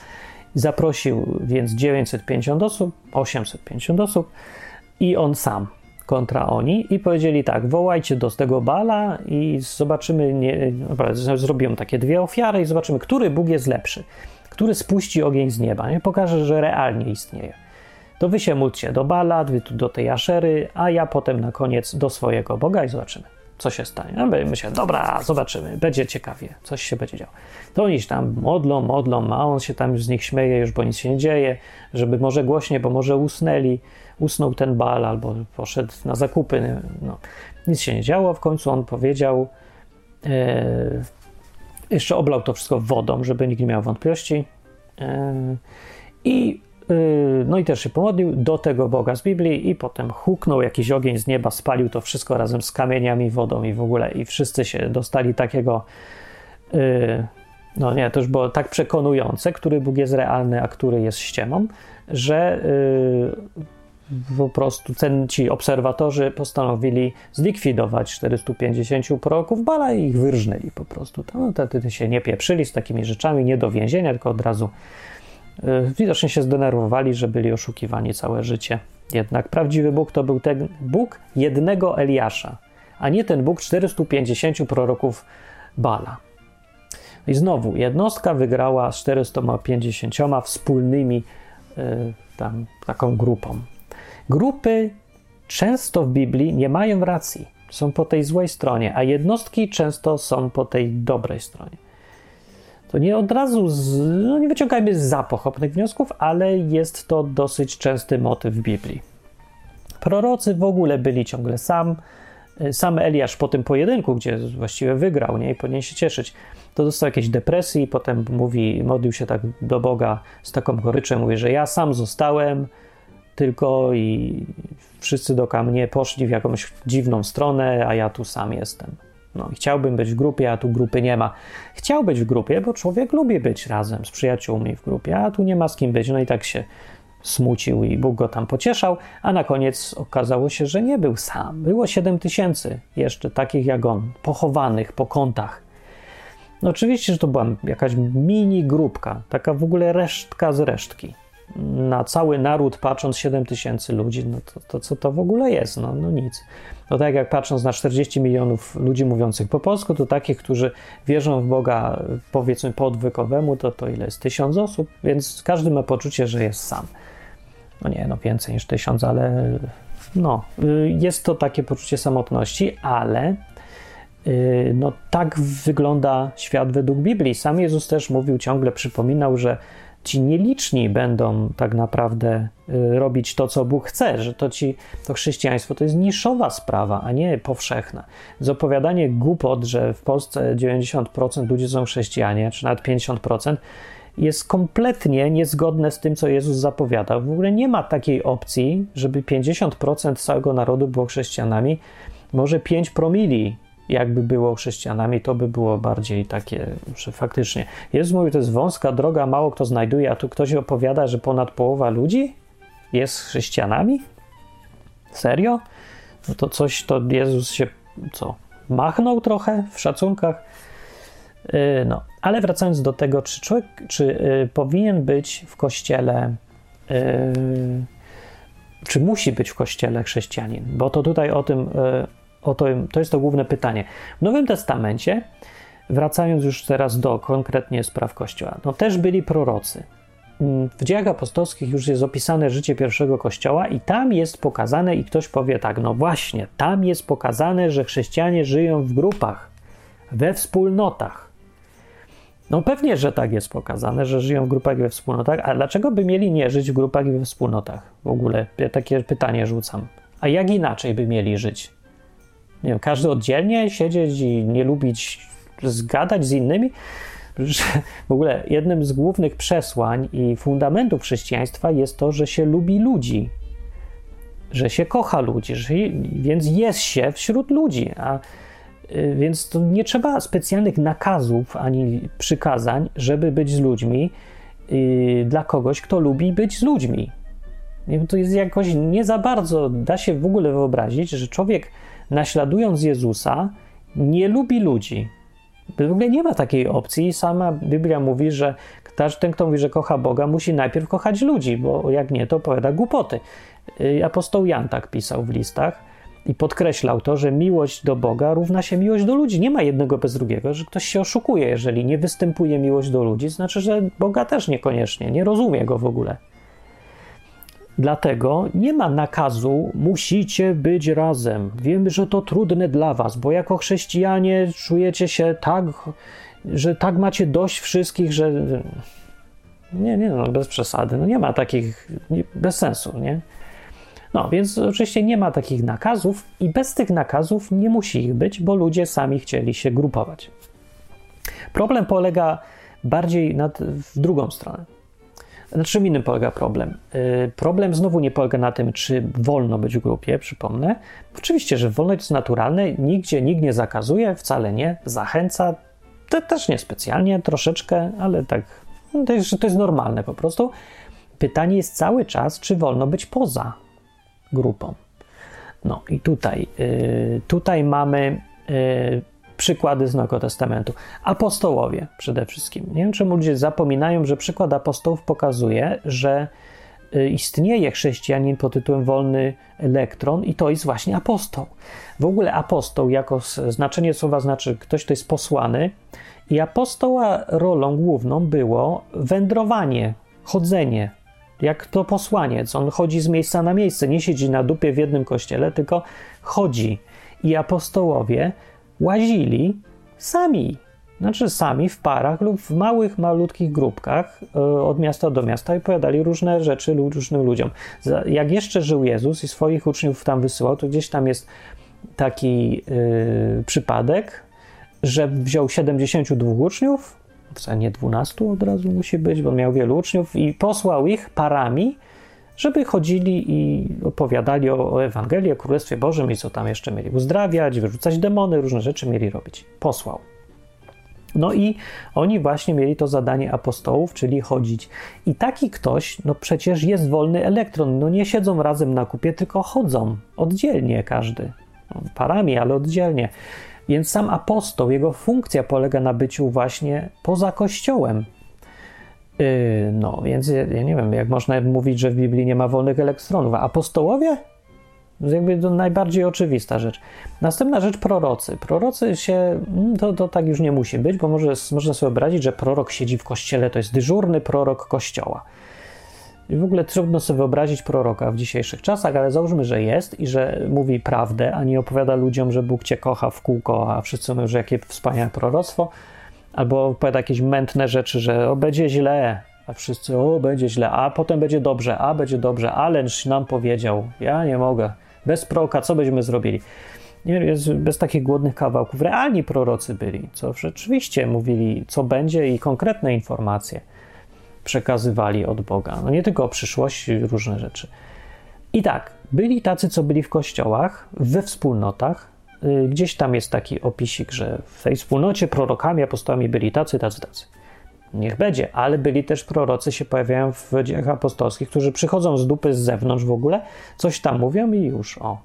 Zaprosił więc 950 osób, 850 osób i on sam kontra oni i powiedzieli tak, wołajcie do tego bala i zobaczymy, nie, zrobią takie dwie ofiary i zobaczymy, który Bóg jest lepszy, który spuści ogień z nieba, nie pokaże, że realnie istnieje. To wy się módlcie do bala, wy tu do tej aszery, a ja potem na koniec do swojego Boga i zobaczymy co się stanie. No, myślę, dobra, zobaczymy, będzie ciekawie, coś się będzie działo. To oni się tam modlą, modlą, a on się tam już z nich śmieje, już bo nic się nie dzieje, żeby może głośniej, bo może usnęli, usnął ten bal albo poszedł na zakupy. No, nic się nie działo, w końcu on powiedział, e, jeszcze oblał to wszystko wodą, żeby nikt nie miał wątpliwości e, i no i też się pomodlił do tego Boga z Biblii i potem huknął jakiś ogień z nieba, spalił to wszystko razem z kamieniami, wodą i w ogóle i wszyscy się dostali takiego yy, no nie, to już było tak przekonujące, który Bóg jest realny, a który jest ściemą, że yy, po prostu ten, ci obserwatorzy postanowili zlikwidować 450 proroków Bala i ich wyrżnęli po prostu. No, wtedy się nie pieprzyli z takimi rzeczami, nie do więzienia, tylko od razu widocznie się zdenerwowali, że byli oszukiwani całe życie. Jednak prawdziwy Bóg to był ten Bóg jednego Eliasza, a nie ten Bóg 450 proroków Bala. I znowu jednostka wygrała z 450 wspólnymi y, tam, taką grupą. Grupy często w Biblii nie mają racji, są po tej złej stronie, a jednostki często są po tej dobrej stronie to nie od razu, z, no nie wyciągajmy za pochopnych wniosków, ale jest to dosyć częsty motyw w Biblii. Prorocy w ogóle byli ciągle sam. Sam Eliasz po tym pojedynku, gdzie właściwie wygrał, nie, i powinien się cieszyć, to dostał jakieś depresji, potem mówi, modlił się tak do Boga z taką goryczą, mówi, że ja sam zostałem tylko i wszyscy do mnie poszli w jakąś dziwną stronę, a ja tu sam jestem. No, chciałbym być w grupie, a tu grupy nie ma. Chciał być w grupie, bo człowiek lubi być razem z przyjaciółmi w grupie, a tu nie ma z kim być. No i tak się smucił i Bóg go tam pocieszał, a na koniec okazało się, że nie był sam. Było 7 tysięcy jeszcze takich jak on, pochowanych po kątach. No oczywiście, że to była jakaś mini grupka, taka w ogóle resztka z resztki. Na cały naród patrząc 7 tysięcy ludzi, no to, to co to w ogóle jest? No, no nic. No tak jak patrząc na 40 milionów ludzi mówiących po polsku, to takich, którzy wierzą w Boga powiedzmy po odwykowemu, to to ile jest? Tysiąc osób, więc każdy ma poczucie, że jest sam. No nie, no więcej niż tysiąc, ale no, y, jest to takie poczucie samotności, ale y, no tak wygląda świat według Biblii. Sam Jezus też mówił, ciągle przypominał, że ci nieliczni będą tak naprawdę y, robić to, co Bóg chce, że to, ci, to chrześcijaństwo to jest niszowa sprawa, a nie powszechna. Z opowiadanie głupot, że w Polsce 90% ludzi są chrześcijanie, czy nawet 50%, jest kompletnie niezgodne z tym, co Jezus zapowiadał. W ogóle nie ma takiej opcji, żeby 50% całego narodu było chrześcijanami. Może 5 promili jakby było chrześcijanami, to by było bardziej takie, że faktycznie. Jezus mówi, to jest wąska droga, mało kto znajduje, a tu ktoś opowiada, że ponad połowa ludzi jest chrześcijanami? Serio? No to coś, to Jezus się, co, machnął trochę w szacunkach? Yy, no, ale wracając do tego, czy człowiek, czy yy, powinien być w kościele, yy, czy musi być w kościele chrześcijanin? Bo to tutaj o tym yy, Oto, to jest to główne pytanie. W Nowym Testamencie, wracając już teraz do konkretnie spraw Kościoła, no też byli prorocy. W dziejach apostolskich już jest opisane życie pierwszego kościoła, i tam jest pokazane, i ktoś powie tak, no właśnie, tam jest pokazane, że chrześcijanie żyją w grupach, we wspólnotach. No pewnie, że tak jest pokazane, że żyją w grupach i we wspólnotach, a dlaczego by mieli nie żyć w grupach i we wspólnotach? W ogóle takie pytanie rzucam. A jak inaczej by mieli żyć? Nie wiem, każdy oddzielnie siedzieć i nie lubić zgadać z innymi. W ogóle jednym z głównych przesłań i fundamentów chrześcijaństwa jest to, że się lubi ludzi, że się kocha ludzi, więc jest się wśród ludzi. A, y, więc to nie trzeba specjalnych nakazów ani przykazań, żeby być z ludźmi yy, dla kogoś, kto lubi być z ludźmi. To jest jakoś nie za bardzo da się w ogóle wyobrazić, że człowiek naśladując Jezusa nie lubi ludzi. W ogóle nie ma takiej opcji. Sama Biblia mówi, że ten, kto mówi, że kocha Boga, musi najpierw kochać ludzi, bo jak nie, to opowiada głupoty. Y, apostoł Jan tak pisał w listach i podkreślał to, że miłość do Boga równa się miłość do ludzi. Nie ma jednego bez drugiego, że ktoś się oszukuje. Jeżeli nie występuje miłość do ludzi, znaczy, że Boga też niekoniecznie, nie rozumie go w ogóle. Dlatego nie ma nakazu, musicie być razem. Wiemy, że to trudne dla was, bo jako chrześcijanie czujecie się tak, że tak macie dość wszystkich, że. Nie, nie, no bez przesady. No nie ma takich, bez sensu, nie? No, więc oczywiście nie ma takich nakazów i bez tych nakazów nie musi ich być, bo ludzie sami chcieli się grupować. Problem polega bardziej nad, w drugą stronę. Na czym innym polega problem? Y, problem znowu nie polega na tym, czy wolno być w grupie, przypomnę. Oczywiście, że wolność jest naturalne, nigdzie nikt nie zakazuje, wcale nie, zachęca, to też nie specjalnie, troszeczkę, ale tak, no to jest, to jest normalne po prostu. Pytanie jest cały czas, czy wolno być poza grupą. No i tutaj, y, tutaj mamy y, przykłady z Nowego Testamentu. Apostołowie przede wszystkim. Nie wiem, czemu ludzie zapominają, że przykład apostołów pokazuje, że y, istnieje chrześcijanin pod tytułem wolny elektron i to jest właśnie apostoł. W ogóle apostoł jako znaczenie słowa znaczy ktoś, kto jest posłany i apostoła rolą główną było wędrowanie, chodzenie, jak to posłaniec. On chodzi z miejsca na miejsce, nie siedzi na dupie w jednym kościele, tylko chodzi. I apostołowie łazili sami, znaczy sami w parach lub w małych, malutkich grupkach e, od miasta do miasta i opowiadali różne rzeczy różnym ludziom. Jak jeszcze żył Jezus i swoich uczniów tam wysyłał, to gdzieś tam jest taki yy, przypadek, że wziął 72 uczniów, wcale nie 12 od razu musi być, bo miał wielu uczniów i posłał ich parami, żeby chodzili i opowiadali o, o Ewangelii, o Królestwie Bożym i co tam jeszcze mieli uzdrawiać, wyrzucać demony, różne rzeczy mieli robić. Posłał. No i oni właśnie mieli to zadanie apostołów, czyli chodzić. I taki ktoś, no przecież jest wolny elektron, no nie siedzą razem na kupie, tylko chodzą oddzielnie każdy. No, parami, ale oddzielnie. Więc sam apostoł, jego funkcja polega na byciu właśnie poza kościołem, no, więc ja, ja, nie wiem, jak można mówić, że w Biblii nie ma wolnych elektronów. A apostołowie? To jakby to najbardziej oczywista rzecz. Następna rzecz, prorocy. Prorocy się, mm, to, to tak już nie musi być, bo może, można sobie wyobrazić, że prorok siedzi w kościele, to jest dyżurny prorok kościoła. I w ogóle trudno sobie wyobrazić proroka w dzisiejszych czasach, ale załóżmy, że jest i że mówi prawdę, a nie opowiada ludziom, że Bóg cię kocha w kółko, a wszyscy mówią, że jakie wspaniałe proroctwo albo opowiada jakieś mętne rzeczy, że o, będzie źle, a wszyscy o, będzie źle, a potem będzie dobrze, a będzie dobrze, Alenż nam powiedział, ja nie mogę, bez proka, co będziemy zrobili? Nie, bez takich głodnych kawałków. Realni prorocy byli, co rzeczywiście mówili, co będzie i konkretne informacje przekazywali od Boga. No nie tylko o przyszłości, różne rzeczy. I tak, byli tacy, co byli w kościołach, we wspólnotach, gdzieś tam jest taki opisik, że w tej wspólnocie prorokami, apostołami byli tacy, tacy, tacy. Niech będzie, ale byli też prorocy, się pojawiają w dziejach apostolskich, którzy przychodzą z dupy z zewnątrz w ogóle, coś tam mówią i już, o,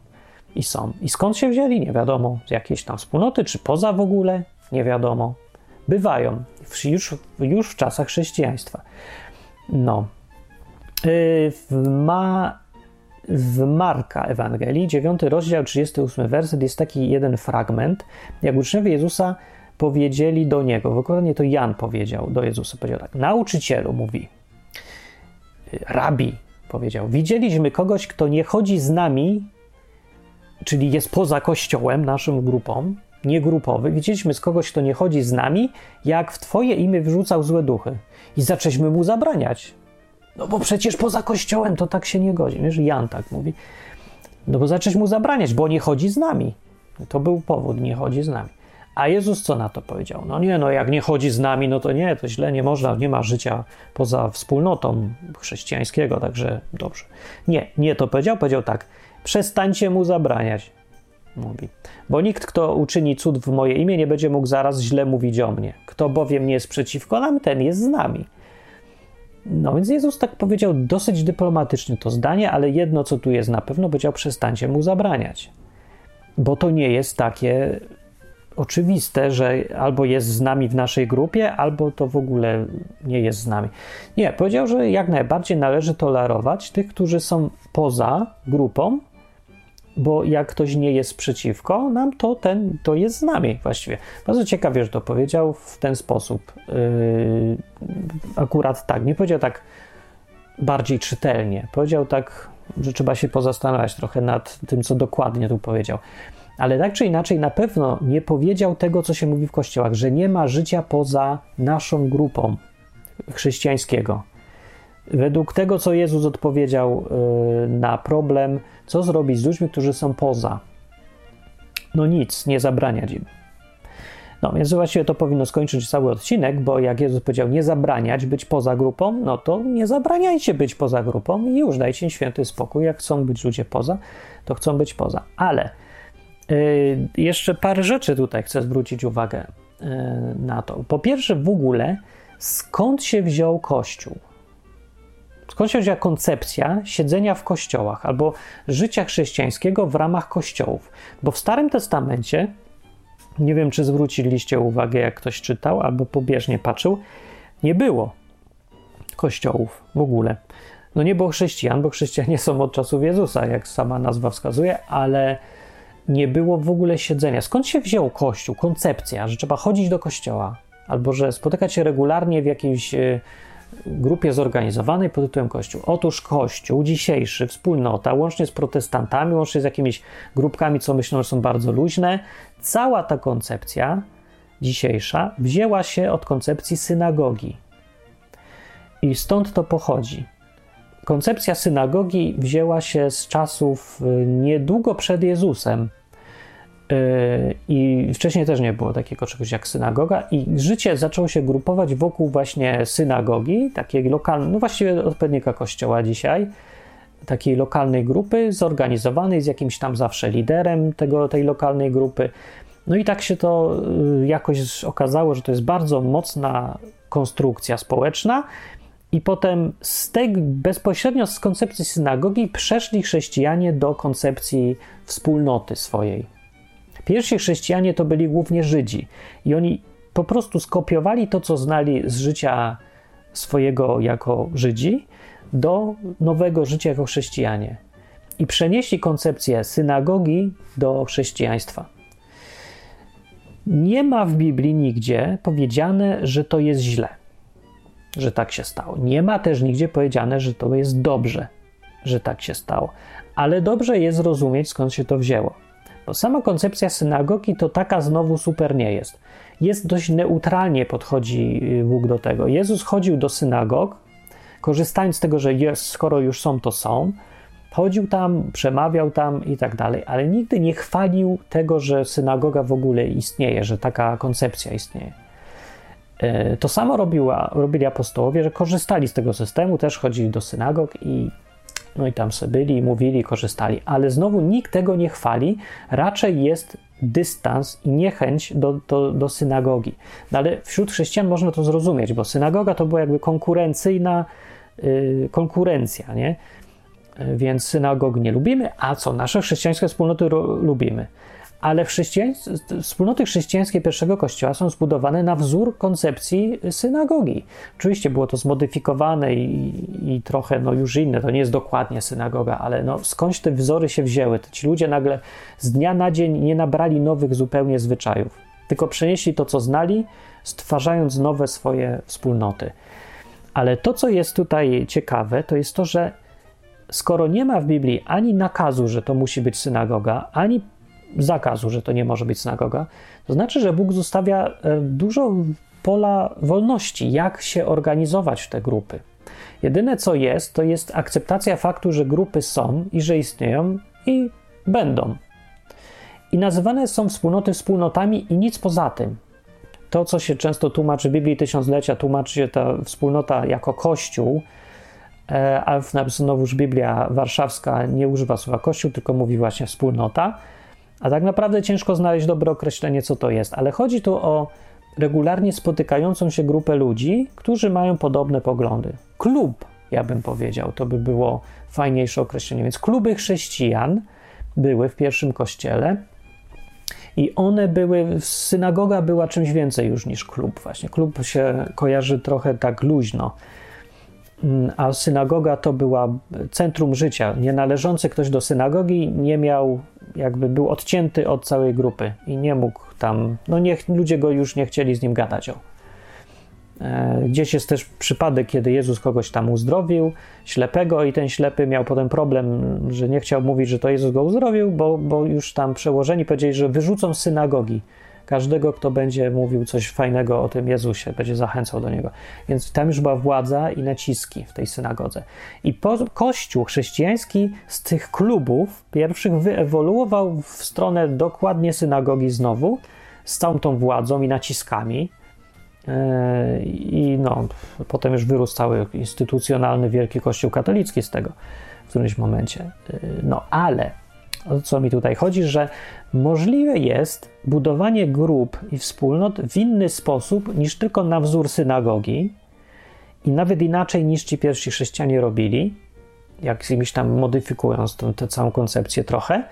i są. I skąd się wzięli? Nie wiadomo. Z jakiejś tam wspólnoty, czy poza w ogóle? Nie wiadomo. Bywają już, już w czasach chrześcijaństwa. No. Yy, ma w Marka Ewangelii, 9 rozdział, 38 werset, jest taki jeden fragment, jak uczniowie Jezusa powiedzieli do Niego, ogóle to Jan powiedział do Jezusa, powiedział tak, nauczycielu, mówi, rabi, powiedział, widzieliśmy kogoś, kto nie chodzi z nami, czyli jest poza kościołem, naszą grupą, niegrupowy, widzieliśmy z kogoś, kto nie chodzi z nami, jak w Twoje imię wyrzucał złe duchy i zaczęliśmy mu zabraniać. No bo przecież poza kościołem to tak się nie godzi. Wiesz, Jan tak mówi. No bo zacząć mu zabraniać, bo nie chodzi z nami. To był powód, nie chodzi z nami. A Jezus co na to powiedział? No nie, no jak nie chodzi z nami, no to nie, to źle, nie można, nie ma życia poza wspólnotą chrześcijańskiego, także dobrze. Nie, nie to powiedział, powiedział tak, przestańcie mu zabraniać, mówi. Bo nikt, kto uczyni cud w moje imię, nie będzie mógł zaraz źle mówić o mnie. Kto bowiem nie jest przeciwko nam, ten jest z nami. No więc Jezus tak powiedział dosyć dyplomatycznie to zdanie, ale jedno, co tu jest na pewno, powiedział: przestańcie mu zabraniać. Bo to nie jest takie oczywiste, że albo jest z nami w naszej grupie, albo to w ogóle nie jest z nami. Nie, powiedział, że jak najbardziej należy tolerować tych, którzy są poza grupą, bo jak ktoś nie jest przeciwko nam, to ten to jest z nami właściwie. Bardzo ciekawie, że to powiedział w ten sposób. Yy, akurat tak, nie powiedział tak bardziej czytelnie. Powiedział tak, że trzeba się pozastanawiać trochę nad tym, co dokładnie tu powiedział. Ale tak czy inaczej, na pewno nie powiedział tego, co się mówi w kościołach, że nie ma życia poza naszą grupą chrześcijańskiego. Według tego, co Jezus odpowiedział yy, na problem, co zrobić z ludźmi, którzy są poza. No nic, nie zabraniać im. No więc właściwie to powinno skończyć cały odcinek, bo jak Jezus powiedział nie zabraniać być poza grupą, no to nie zabraniajcie być poza grupą i już dajcie im święty spokój. Jak chcą być ludzie poza, to chcą być poza. Ale yy, jeszcze parę rzeczy tutaj chcę zwrócić uwagę yy, na to. Po pierwsze, w ogóle skąd się wziął Kościół? Skąd się wzięła koncepcja siedzenia w kościołach albo życia chrześcijańskiego w ramach kościołów? Bo w Starym Testamencie, nie wiem czy zwróciliście uwagę, jak ktoś czytał albo pobieżnie patrzył, nie było kościołów w ogóle. No nie było chrześcijan, bo chrześcijanie są od czasów Jezusa, jak sama nazwa wskazuje, ale nie było w ogóle siedzenia. Skąd się wziął kościół, koncepcja, że trzeba chodzić do kościoła, albo że spotykać się regularnie w jakiejś grupie zorganizowanej pod tytułem Kościół. Otóż Kościół dzisiejszy, wspólnota, łącznie z protestantami, łącznie z jakimiś grupkami, co myślą, że są bardzo luźne, cała ta koncepcja dzisiejsza wzięła się od koncepcji synagogi. I stąd to pochodzi. Koncepcja synagogi wzięła się z czasów y, niedługo przed Jezusem, i wcześniej też nie było takiego czegoś jak synagoga, i życie zaczęło się grupować wokół właśnie synagogi, takiej lokalnej, no właściwie odpowiednika kościoła dzisiaj, takiej lokalnej grupy, zorganizowanej z jakimś tam zawsze liderem tego, tej lokalnej grupy. No i tak się to y, jakoś okazało, że to jest bardzo mocna konstrukcja społeczna. I potem z tej, bezpośrednio z koncepcji synagogi przeszli chrześcijanie do koncepcji wspólnoty swojej, Pierwsi chrześcijanie to byli głównie Żydzi i oni po prostu skopiowali to, co znali z życia swojego jako Żydzi, do nowego życia jako chrześcijanie i przenieśli koncepcję synagogi do chrześcijaństwa. Nie ma w Biblii nigdzie powiedziane, że to jest źle, że tak się stało. Nie ma też nigdzie powiedziane, że to jest dobrze, że tak się stało. Ale dobrze jest zrozumieć, skąd się to wzięło. Bo sama koncepcja synagogi to taka znowu super nie jest. Jest dość neutralnie podchodzi y, Bóg do tego. Jezus chodził do synagog, korzystając z tego, że jest, skoro już są, to są. Chodził tam, przemawiał tam i tak dalej, ale nigdy nie chwalił tego, że synagoga w ogóle istnieje, że taka koncepcja istnieje. E, to samo robiła, robili apostołowie, że korzystali z tego systemu, też chodzili do synagog i no i tam sobie byli, mówili, korzystali, ale znowu nikt tego nie chwali, raczej jest dystans i niechęć do, do, do synagogi. No ale wśród chrześcijan można to zrozumieć, bo synagoga to była jakby konkurencyjna yy, konkurencja, nie? Więc synagog nie lubimy, a co? Nasze chrześcijańskie wspólnoty lubimy ale wspólnoty chrześcijańskie pierwszego kościoła są zbudowane na wzór koncepcji synagogi. Oczywiście było to zmodyfikowane i, i, trochę no, już inne, to nie jest dokładnie synagoga, ale no, skądś te wzory się wzięły? Ci ludzie nagle z dnia na dzień nie nabrali nowych zupełnie zwyczajów, tylko przenieśli to, co znali, stwarzając nowe swoje wspólnoty. Ale to, co jest tutaj ciekawe, to jest to, że skoro nie ma w Biblii ani nakazu, że to musi być synagoga, ani zakazu, że to nie może być synagoga, to znaczy, że Bóg zostawia e, dużo pola wolności, jak się organizować w te grupy. Jedyne co jest, to jest akceptacja faktu, że grupy są i że istnieją i będą. I nazywane są wspólnoty wspólnotami i nic poza tym. To, co się często tłumaczy w Biblii Tysiąclecia, tłumaczy się ta wspólnota jako Kościół, e, a znowuż Biblia Warszawska nie używa słowa Kościół, tylko mówi właśnie wspólnota. A tak naprawdę ciężko znaleźć dobre określenie, co to jest, ale chodzi tu o regularnie spotykającą się grupę ludzi, którzy mają podobne poglądy. Klub, ja bym powiedział, to by było fajniejsze określenie. Więc kluby chrześcijan były w pierwszym kościele i one były, synagoga była czymś więcej już niż klub właśnie. Klub się kojarzy trochę tak luźno, a synagoga to była centrum życia. Nie należący ktoś do synagogi nie miał, jakby był odcięty od całej grupy i nie mógł tam, no niech ludzie go już nie chcieli z nim gadać o. E, gdzieś jest też przypadek, kiedy Jezus kogoś tam uzdrowił, ślepego, i ten ślepy miał potem problem, że nie chciał mówić, że to Jezus go uzdrowił, bo, bo już tam przełożeni powiedzieli, że wyrzucą synagogi każdego, kto będzie mówił coś fajnego o tym Jezusie, będzie zachęcał do niego. Więc tam już była władza i naciski w tej synagodze. I po, Kościół chrześcijański z tych klubów pierwszych wyewoluował w stronę dokładnie synagogi znowu, z całą tą władzą i naciskami E, I no, potem już wyrósł cały instytucjonalny Wielki Kościół katolicki z tego w którymś momencie. E, no ale o co mi tutaj chodzi, że możliwe jest budowanie grup i wspólnot w inny sposób niż tylko na wzór synagogi i nawet inaczej niż ci pierwsi chrześcijanie robili, jakimiś tam modyfikując tę całą koncepcję trochę.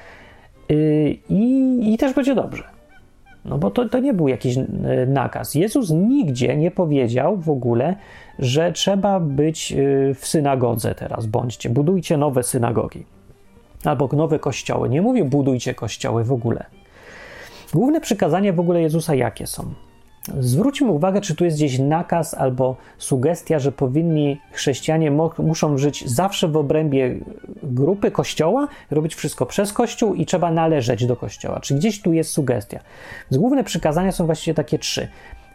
Y, I, I też będzie dobrze. No bo to, to nie był jakiś e, nakaz. Jezus nigdzie nie powiedział w ogóle, że trzeba być e, w synagodze teraz, bądźcie, budujcie nowe synagogi albo nowe kościoły. Nie mówił budujcie kościoły w ogóle. Główne przykazania w ogóle Jezusa jakie są? Zwróćmy uwagę, czy tu jest gdzieś nakaz albo sugestia, że powinni chrześcijanie muszą żyć zawsze w obrębie grupy kościoła, robić wszystko przez kościół i trzeba należeć do kościoła. Czy gdzieś tu jest sugestia? Z główne przykazania są właściwie takie trzy.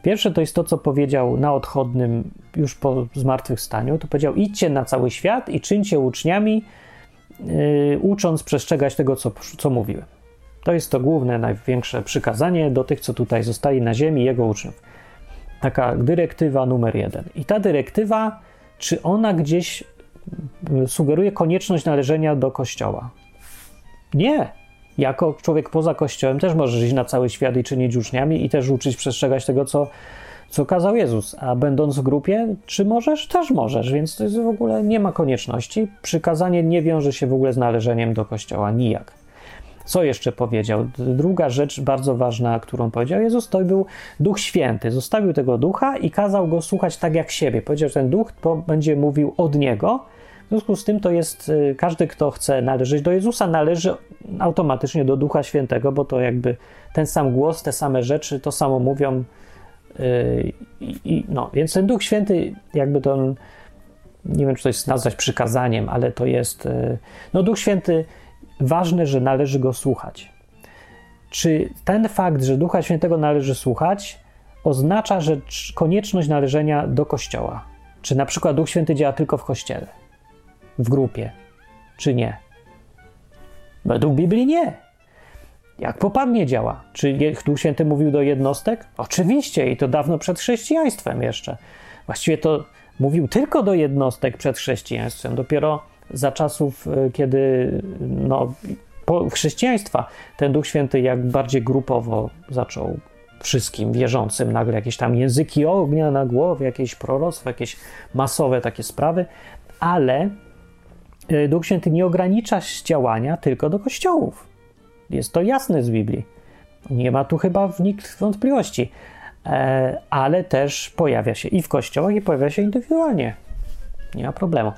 Pierwsze to jest to, co powiedział na odchodnym już po zmartwychwstaniu. To powiedział: idźcie na cały świat i czyńcie uczniami, ucząc przestrzegać tego, co, co mówiłem. To jest to główne, największe przykazanie do tych, co tutaj zostali na ziemi, jego uczniów. Taka dyrektywa numer jeden. I ta dyrektywa, czy ona gdzieś mm, sugeruje konieczność należenia do kościoła? Nie. Jako człowiek poza kościołem też możesz iść na cały świat i czynić uczniami i też uczyć przestrzegać tego, co, co kazał Jezus. A będąc w grupie, czy możesz? Też możesz, więc to jest w ogóle nie ma konieczności. Przykazanie nie wiąże się w ogóle z należeniem do kościoła nijak. Co jeszcze powiedział? Druga rzecz bardzo ważna, którą powiedział Jezus, to był Duch Święty. Zostawił tego ducha i kazał go słuchać tak jak siebie. Powiedział, że ten duch będzie mówił od niego. W związku z tym to jest y, każdy, kto chce należeć do Jezusa, należy automatycznie do Ducha Świętego, bo to jakby ten sam głos, te same rzeczy, to samo mówią. Y, I, no, więc ten Duch Święty, jakby to, nie wiem, czy to jest nazwać przykazaniem, ale to jest, y, no Duch Święty ważne, że należy go słuchać. Czy ten fakt, że Ducha Świętego należy słuchać, oznacza, że konieczność należenia do Kościoła? Czy na przykład Duch Święty działa tylko w Kościele, w grupie, czy nie? Według Biblii nie. Jak popadnie działa? Czy Duch Święty mówił do jednostek? Oczywiście i to dawno przed chrześcijaństwem jeszcze. Właściwie to mówił tylko do jednostek przed chrześcijaństwem. Dopiero za czasów, e, kiedy no, chrześcijaństwa ten Duch Święty jak bardziej grupowo zaczął wszystkim wierzącym nagle jakieś tam języki ognia na głowie, jakieś proroctwa, jakieś masowe takie sprawy, ale e, Duch Święty nie ogranicza działania tylko do kościołów. Jest to jasne z Biblii. Nie ma tu chyba nikt wątpliwości. E, ale też pojawia się i w kościołach, i pojawia się indywidualnie. Nie ma problemu.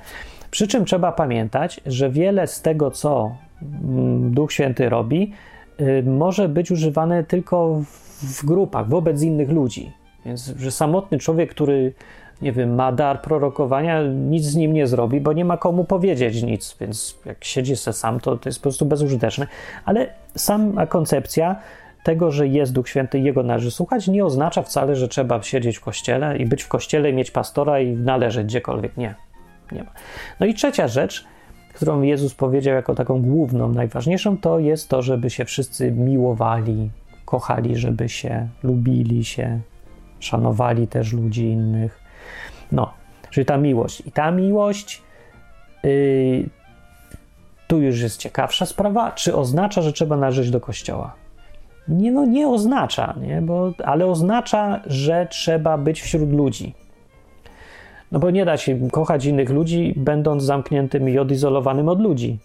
Przy czym trzeba pamiętać, że wiele z tego, co mm, Duch Święty robi, y, może być używane tylko w grupach, wobec innych ludzi. Więc, że samotny człowiek, który, nie wiem, ma dar prorokowania, nic z nim nie zrobi, bo nie ma komu powiedzieć nic, więc jak siedzi se sam, to, to jest po prostu bezużyteczne. Ale sama koncepcja tego, że jest Duch Święty i Jego należy słuchać, nie oznacza wcale, że trzeba siedzieć w kościele i być w kościele, mieć pastora i należeć gdziekolwiek. Nie nie ma. No i trzecia rzecz, którą Jezus powiedział jako taką główną, najważniejszą, to jest to, żeby się wszyscy miłowali, kochali, żeby się lubili się, szanowali też ludzi innych. No, czyli ta miłość. I ta miłość, yy, tu już jest ciekawsza sprawa, czy oznacza, że trzeba należeć do kościoła. nie, no, nie oznacza, nie? Bo, ale oznacza, że trzeba być wśród ludzi. No bo nie da się kochać innych ludzi, będąc zamkniętym i odizolowanym od ludzi.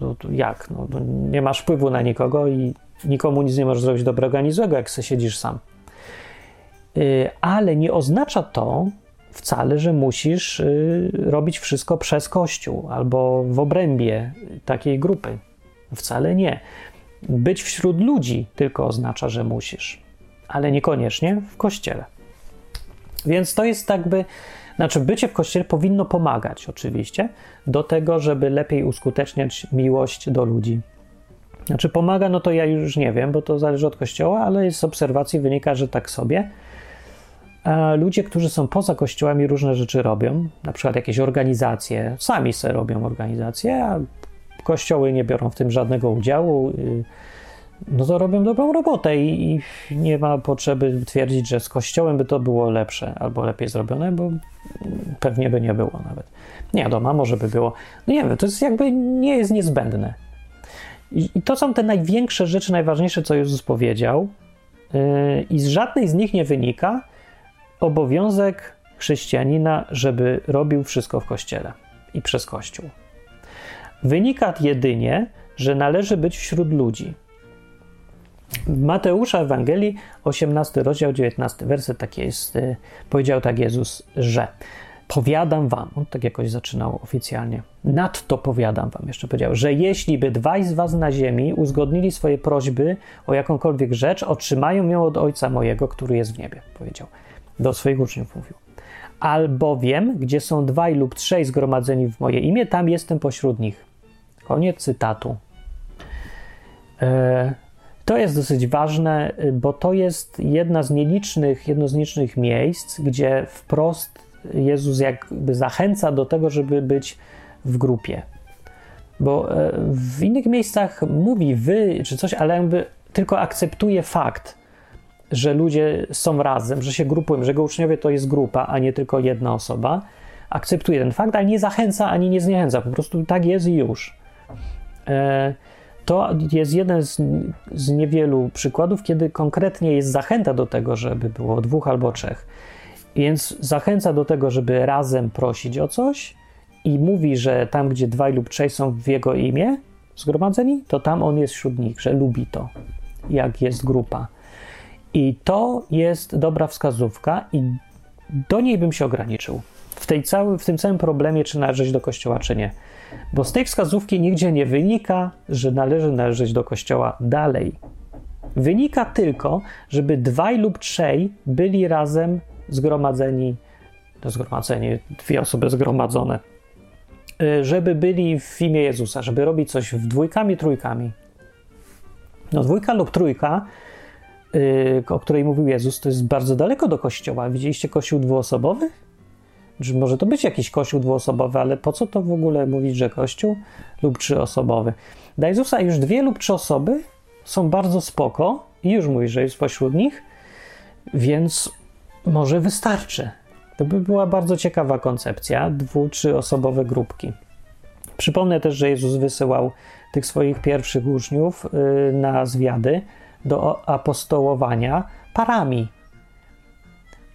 No, jak? No, nie masz wpływu na nikogo i nikomu nic nie możesz zrobić dobrego ani złego, jak se siedzisz sam. Yy, ale nie oznacza to wcale, że musisz yy, robić wszystko przez Kościół albo w obrębie takiej grupy. Wcale nie. Być wśród ludzi tylko oznacza, że musisz, ale niekoniecznie w kościele. Więc to jest tak by, znaczy bycie w kościele powinno pomagać oczywiście do tego, żeby lepiej uskuteczniać miłość do ludzi. Znaczy pomaga, no to ja już nie wiem, bo to zależy od kościoła, ale z obserwacji wynika, że tak sobie. A ludzie, którzy są poza kościołami, różne rzeczy robią, na przykład jakieś organizacje, sami se robią organizacje, a kościoły nie biorą w tym żadnego udziału, y, no to robią dobrą robotę i, nie ma potrzeby twierdzić, że z kościołem by to było lepsze albo lepiej zrobione, bo pewnie by nie było nawet. Nie wiadomo, może by było. No nie wiem, to jest jakby nie jest niezbędne. I, i to są te największe rzeczy, najważniejsze, co Jezus powiedział, yy, i z żadnej z nich nie wynika obowiązek chrześcijanina, żeby robił wszystko w kościele i przez kościół. Wynika jedynie, że należy być wśród ludzi. Mateusza Ewangelii, 18 rozdział, 19 werset, taki jest, y, powiedział tak Jezus, że powiadam wam, on tak jakoś zaczynał oficjalnie, nadto powiadam wam, jeszcze powiedział, że jeśli by dwaj z was na ziemi uzgodnili swoje prośby o jakąkolwiek rzecz, otrzymają ją od Ojca mojego, który jest w niebie, powiedział. Do swoich uczniów mówił albowiem, gdzie są dwaj lub trzej zgromadzeni w moje imię, tam jestem pośród nich. Koniec cytatu. E, to jest dosyć ważne, bo to jest jedna z nielicznych, jedno z nielicznych miejsc, gdzie wprost Jezus jakby zachęca do tego, żeby być w grupie. Bo e, w innych miejscach mówi wy czy coś, ale jakby tylko akceptuje fakt, że ludzie są razem, że się grupują, że jego uczniowie to jest grupa, a nie tylko jedna osoba. Akceptuje ten fakt, ale nie zachęca ani nie zniechęca. Po prostu tak jest i już. E, to jest jeden z, z niewielu przykładów, kiedy konkretnie jest zachęta do tego, żeby było dwóch albo trzech. Więc zachęca do tego, żeby razem prosić o coś i mówi, że tam, gdzie dwaj lub trzej są w jego imię zgromadzeni, to tam on jest wśród nich, że lubi to, jak jest grupa. I to jest dobra wskazówka, i do niej bym się ograniczył. W, tej cały, w tym całym problemie, czy należeć do kościoła, czy nie. Bo z tej wskazówki nigdzie nie wynika, że należy należeć do kościoła dalej. Wynika tylko, żeby dwaj lub trzej byli razem zgromadzeni, to zgromadzenie, dwie osoby zgromadzone, y, żeby byli w imię Jezusa, żeby robić coś w dwójkami, trójkami. No dwójka lub trójka o której mówił Jezus, to jest bardzo daleko do kościoła. Widzieliście kościół dwuosobowy? Że może to być jakiś kościół dwuosobowy, ale po co to w ogóle mówić, że kościół lub trzyosobowy? Dla Jezusa już dwie lub trzy osoby są bardzo spoko i już mówi, że jest pośród nich, więc może wystarczy. To by była bardzo ciekawa koncepcja, dwu, trzyosobowe grupki. Przypomnę też, że Jezus wysyłał tych swoich pierwszych uczniów y, na zwiady, do apostołowania parami.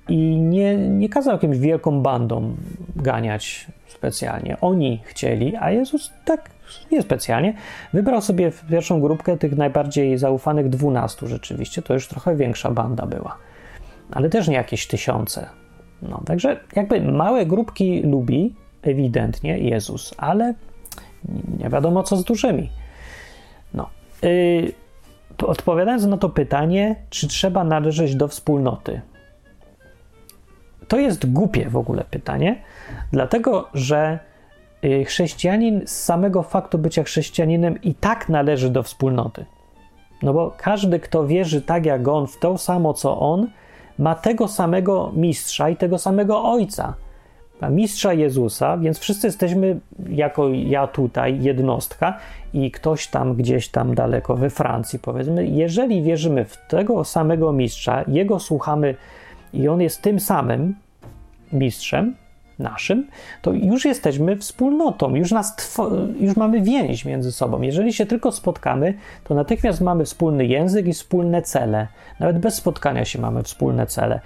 I nie, nie kazał jakimś wielką bandą ganiać specjalnie. Oni chcieli, a Jezus tak niespecjalnie. Wybrał sobie pierwszą grupkę tych najbardziej zaufanych dwunastu rzeczywiście. To już trochę większa banda była. Ale też nie jakieś tysiące. No, także jakby małe grupki lubi ewidentnie Jezus, ale nie wiadomo co z dużymi. No. Yy, odpowiadając na to pytanie, czy trzeba należeć do wspólnoty, to jest głupie w ogóle pytanie, dlatego że y, chrześcijanin z samego faktu bycia chrześcijaninem i tak należy do wspólnoty. No bo każdy, kto wierzy tak jak on, w to samo co on, ma tego samego mistrza i tego samego ojca mistrza Jezusa, więc wszyscy jesteśmy, jako ja tutaj, jednostka i ktoś tam gdzieś tam daleko we Francji, powiedzmy, jeżeli wierzymy w tego samego mistrza, jego słuchamy i on jest tym samym mistrzem, naszym, to już jesteśmy wspólnotą, już, nas już mamy więź między sobą. Jeżeli się tylko spotkamy, to natychmiast mamy wspólny język i wspólne cele. Nawet bez spotkania się mamy wspólne cele.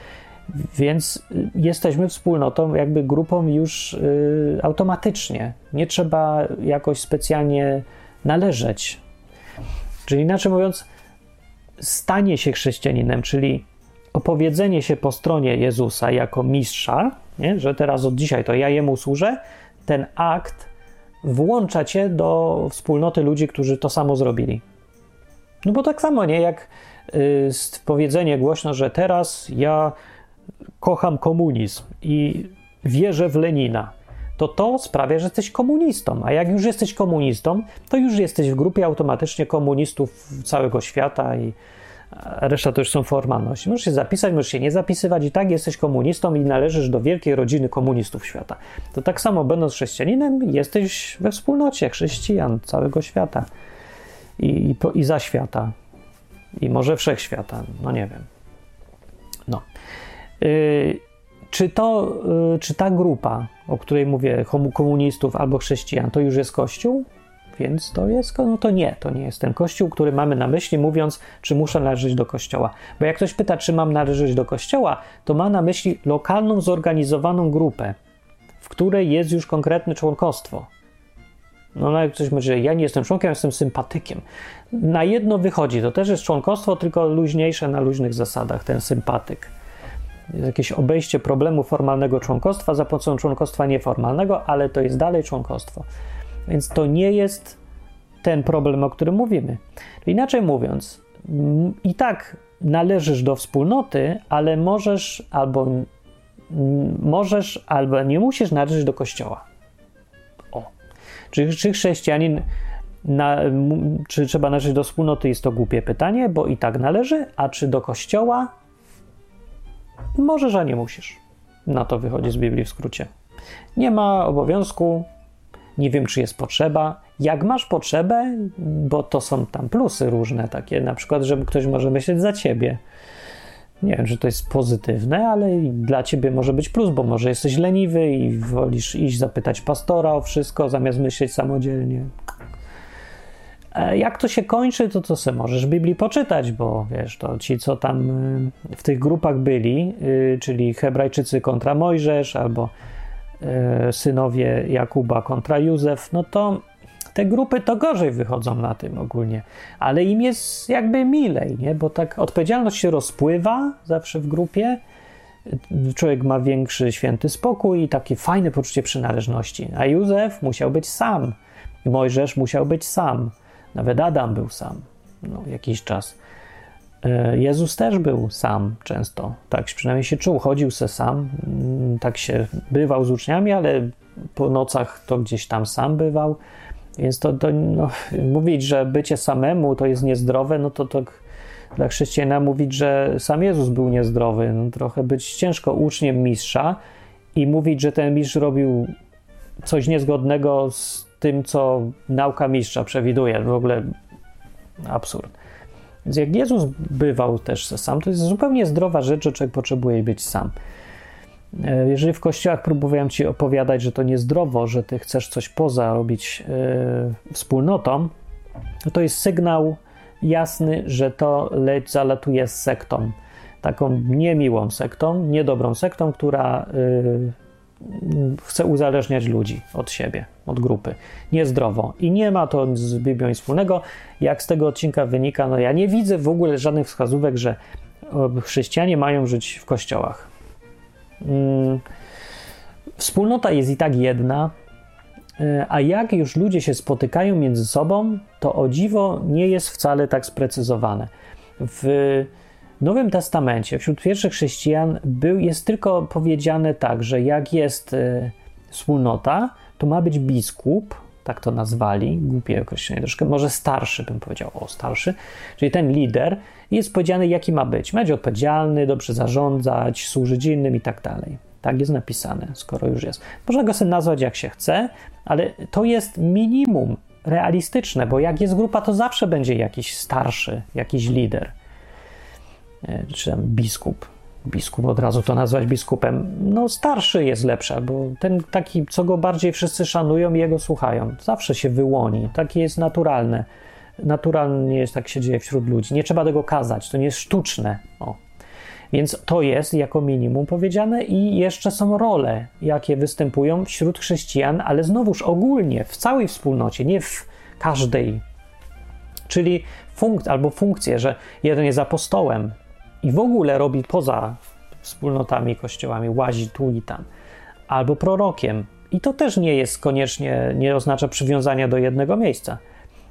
Więc jesteśmy wspólnotą, jakby grupą już y, automatycznie. Nie trzeba jakoś specjalnie należeć. Czyli inaczej mówiąc, stanie się chrześcijaninem, czyli opowiedzenie się po stronie Jezusa jako mistrza, nie? że teraz od dzisiaj to ja jemu służę, ten akt włącza cię do wspólnoty ludzi, którzy to samo zrobili. No bo tak samo, nie? Jak y, powiedzenie głośno, że teraz ja kocham komunizm i wierzę w Lenina, to to sprawia, że jesteś komunistą. A jak już jesteś komunistą, to już jesteś w grupie automatycznie komunistów całego świata i reszta to już są formalności. Możesz się zapisać, możesz się nie zapisywać i tak jesteś komunistą i należysz do wielkiej rodziny komunistów świata. To tak samo będąc chrześcijaninem, jesteś we wspólnocie chrześcijan całego świata i, i, i za świata i może wszechświata, no nie wiem. No. Yy, czy, to, yy, czy ta grupa, o której mówię, komunistów albo chrześcijan, to już jest Kościół? Więc to jest, no to nie, to nie jest ten Kościół, który mamy na myśli, mówiąc, czy muszę należeć do Kościoła. Bo jak ktoś pyta, czy mam należeć do Kościoła, to ma na myśli lokalną, zorganizowaną grupę, w której jest już konkretne członkostwo. No, no jak ktoś mówi, ja nie jestem członkiem, jestem sympatykiem. Na jedno wychodzi, to też jest członkostwo, tylko luźniejsze na luźnych zasadach, ten sympatyk jakieś obejście problemu formalnego członkostwa za pomocą członkostwa nieformalnego, ale to jest dalej członkostwo. Więc to nie jest ten problem, o którym mówimy. Inaczej mówiąc, i tak należysz do wspólnoty, ale możesz albo możesz, albo nie musisz należeć do kościoła. O. Czy, czy chrześcijanin, na, czy trzeba należeć do wspólnoty, jest to głupie pytanie, bo i tak należy, a czy do kościoła Możesz, a nie musisz. Na to wychodzi z Biblii w skrócie. Nie ma obowiązku, nie wiem, czy jest potrzeba. Jak masz potrzebę, bo to są tam plusy różne, takie na przykład, że ktoś może myśleć za ciebie. Nie wiem, czy to jest pozytywne, ale dla ciebie może być plus, bo może jesteś leniwy i wolisz iść zapytać pastora o wszystko, zamiast myśleć samodzielnie. E, jak to się kończy, to co sobie możesz Biblii poczytać, bo wiesz, to ci, co tam y, w tych grupach byli, y, czyli Hebrajczycy kontra Mojżesz, albo y, synowie Jakuba kontra Józef, no to te grupy to gorzej wychodzą na tym ogólnie, ale im jest jakby milej, nie? bo tak odpowiedzialność się rozpływa zawsze w grupie. Człowiek ma większy święty spokój i takie fajne poczucie przynależności. A Józef musiał być sam, Mojżesz musiał być sam. Nawet Adam był sam no, jakiś czas. E, Jezus też był sam często, tak przynajmniej się czuł, chodził se sam, mm, tak się bywał z uczniami, ale po nocach to gdzieś tam sam bywał, więc to, to no, mówić, że bycie samemu to jest niezdrowe, no to, to dla chrześcijana mówić, że sam Jezus był niezdrowy, no, trochę być ciężko uczniem mistrza i mówić, że ten mistrz robił coś niezgodnego z tym, co nauka mistrza przewiduje. W ogóle absurd. Więc jak Jezus bywał też sam, to jest zupełnie zdrowa rzecz, że człowiek potrzebuje być sam. E, jeżeli w kościołach próbowałem ci opowiadać, że to niezdrowo, że ty chcesz coś poza robić yy, wspólnotą, no to jest sygnał jasny, że to leć zalatuje z sektą. Taką niemiłą sektą, niedobrą sektą, która yy, chce uzależniać ludzi od siebie, od grupy. Niezdrowo. I nie ma to z Biblią nic wspólnego. Jak z tego odcinka wynika, no ja nie widzę w ogóle żadnych wskazówek, że chrześcijanie mają żyć w kościołach. Mm, wspólnota jest i tak jedna, e, a jak już ludzie się spotykają między sobą, to o dziwo nie jest wcale tak sprecyzowane. W w Nowym Testamencie wśród pierwszych chrześcijan był, jest tylko powiedziane tak, że jak jest y, wspólnota, to ma być biskup, tak to nazwali, głupie określenie troszkę, może starszy bym powiedział, o starszy, czyli ten lider, jest powiedziane jaki ma być. Ma być odpowiedzialny, dobrze zarządzać, służyć innym i tak dalej. Tak jest napisane, skoro już jest. Można go sobie nazwać jak się chce, ale to jest minimum realistyczne, bo jak jest grupa, to zawsze będzie jakiś starszy, jakiś lider. E, czy tam biskup. biskup od razu to nazwać biskupem. No, starszy jest lepszy, bo ten taki, co go bardziej wszyscy szanują jego słuchają. Zawsze się wyłoni. Takie jest naturalne. Naturalnie jest, tak się dzieje wśród ludzi. Nie trzeba tego kazać, to nie jest sztuczne. O. Więc to jest jako minimum powiedziane, i jeszcze są role, jakie występują wśród chrześcijan, ale znowuż ogólnie, w całej wspólnocie, nie w każdej. Czyli funkcje albo funkcje, że jeden jest apostołem i w ogóle robi poza wspólnotami, kościołami, łazi tu i tam, albo prorokiem. I to też nie jest koniecznie, nie oznacza przywiązania do jednego miejsca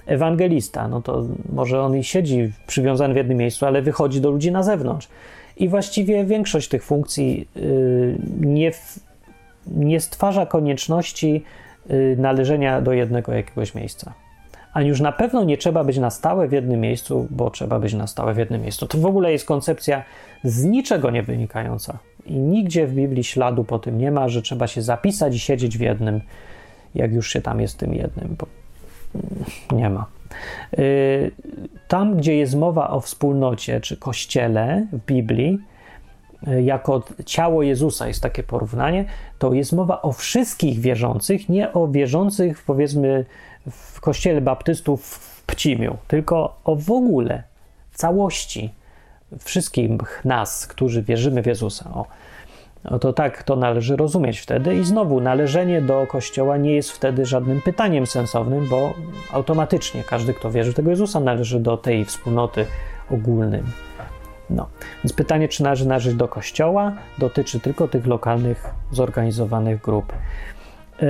ewangelista, no to może on i siedzi przywiązany w jednym miejscu, ale wychodzi do ludzi na zewnątrz. I właściwie większość tych funkcji y, nie, nie stwarza konieczności y, należenia do jednego jakiegoś miejsca. Ani już na pewno nie trzeba być na stałe w jednym miejscu, bo trzeba być na stałe w jednym miejscu. To w ogóle jest koncepcja z niczego nie wynikająca. I nigdzie w Biblii śladu po tym nie ma, że trzeba się zapisać i siedzieć w jednym, jak już się tam jest tym jednym. Bo nie ma. Y, tam, gdzie jest mowa o wspólnocie czy kościele w Biblii, y, jako ciało Jezusa jest takie porównanie, to jest mowa o wszystkich wierzących, nie o wierzących, powiedzmy, w kościele baptystów w Pcimiu, tylko o w ogóle całości wszystkich nas, którzy wierzymy w Jezusa. O. No to tak to należy rozumieć wtedy. I znowu, należenie do Kościoła nie jest wtedy żadnym pytaniem sensownym, bo automatycznie każdy, kto wierzy w tego Jezusa, należy do tej wspólnoty ogólnej. No, więc pytanie, czy należy należeć do Kościoła, dotyczy tylko tych lokalnych, zorganizowanych grup. Yy,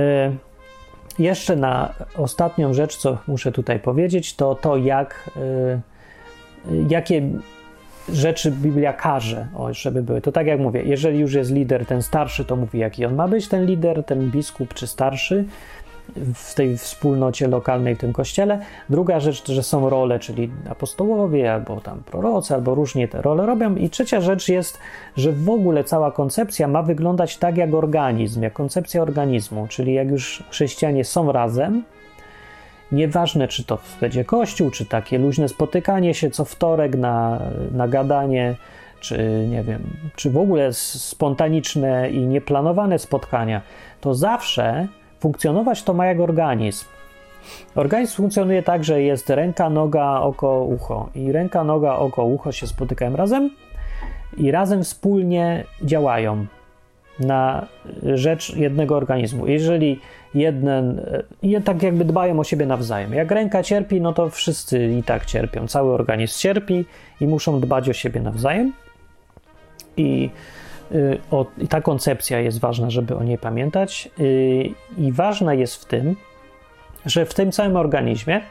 jeszcze na ostatnią rzecz, co muszę tutaj powiedzieć, to to, jak, yy, jakie rzeczy Biblia każe, o, żeby były. To tak jak mówię, jeżeli już jest lider ten starszy, to mówi, jaki on ma być, ten lider, ten biskup czy starszy w tej wspólnocie lokalnej, w tym kościele. Druga rzecz, że są role, czyli apostołowie, albo tam prorocy, albo różnie te role robią. I trzecia rzecz jest, że w ogóle cała koncepcja ma wyglądać tak jak organizm, jak koncepcja organizmu, czyli jak już chrześcijanie są razem, Nieważne, czy to będzie kościół, czy takie luźne spotykanie się co wtorek na, na gadanie, czy nie wiem, czy w ogóle spontaniczne i nieplanowane spotkania, to zawsze funkcjonować to ma jak organizm. Organizm funkcjonuje tak, że jest ręka, noga, oko, ucho. I ręka, noga, oko, ucho się spotykają razem i razem wspólnie działają na rzecz jednego organizmu. Jeżeli jeden, e, tak jakby dbają o siebie nawzajem. Jak ręka cierpi, no to wszyscy i tak cierpią. Cały organizm cierpi i muszą dbać o siebie nawzajem. I, o, i ta koncepcja jest ważna, żeby o niej pamiętać. Y, I ważna jest w tym, że w tym całym organizmie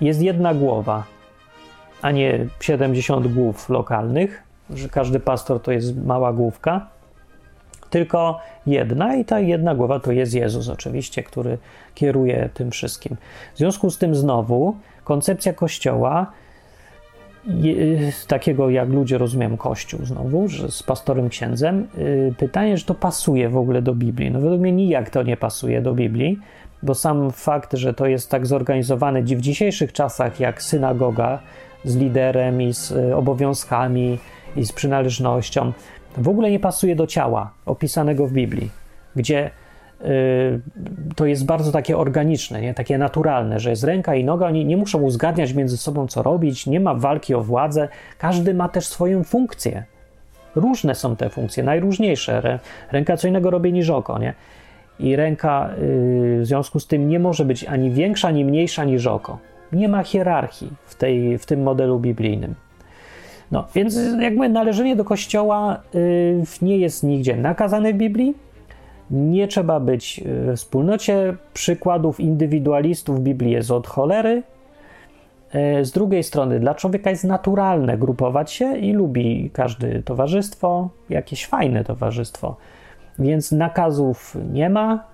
jest jedna głowa, a nie 70 głów lokalnych, że każdy pastor to jest mała główka tylko jedna i ta jedna głowa to jest Jezus oczywiście, który kieruje tym wszystkim. W związku z tym znowu koncepcja Kościoła takiego jak ludzie rozumieją Kościół znowu, że z pastorem księdzem, y, pytanie, czy to pasuje w ogóle do Biblii. No według mnie nijak to nie pasuje do Biblii, bo sam fakt, że to jest tak zorganizowane w dzisiejszych czasach jak synagoga z liderem i z y, obowiązkami i z przynależnością, w ogóle nie pasuje do ciała opisanego w Biblii, gdzie y, to jest bardzo takie organiczne, nie? takie naturalne, że jest ręka i noga, oni nie muszą uzgadniać między sobą, co robić, nie ma walki o władzę, każdy ma też swoją funkcję. Różne są te funkcje, najróżniejsze. Ręka co innego robi niż oko, nie? I ręka y, w związku z tym nie może być ani większa, ani mniejsza niż oko. Nie ma hierarchii w, tej, w tym modelu biblijnym. No, więc jakby należenie do kościoła y, nie jest nigdzie nakazane w Biblii. Nie trzeba być y, w wspólnocie. Przykładów indywidualistów w Biblii jest od cholery. Y, z drugiej strony, dla człowieka jest naturalne grupować się i lubi każde towarzystwo, jakieś fajne towarzystwo. Więc nakazów nie ma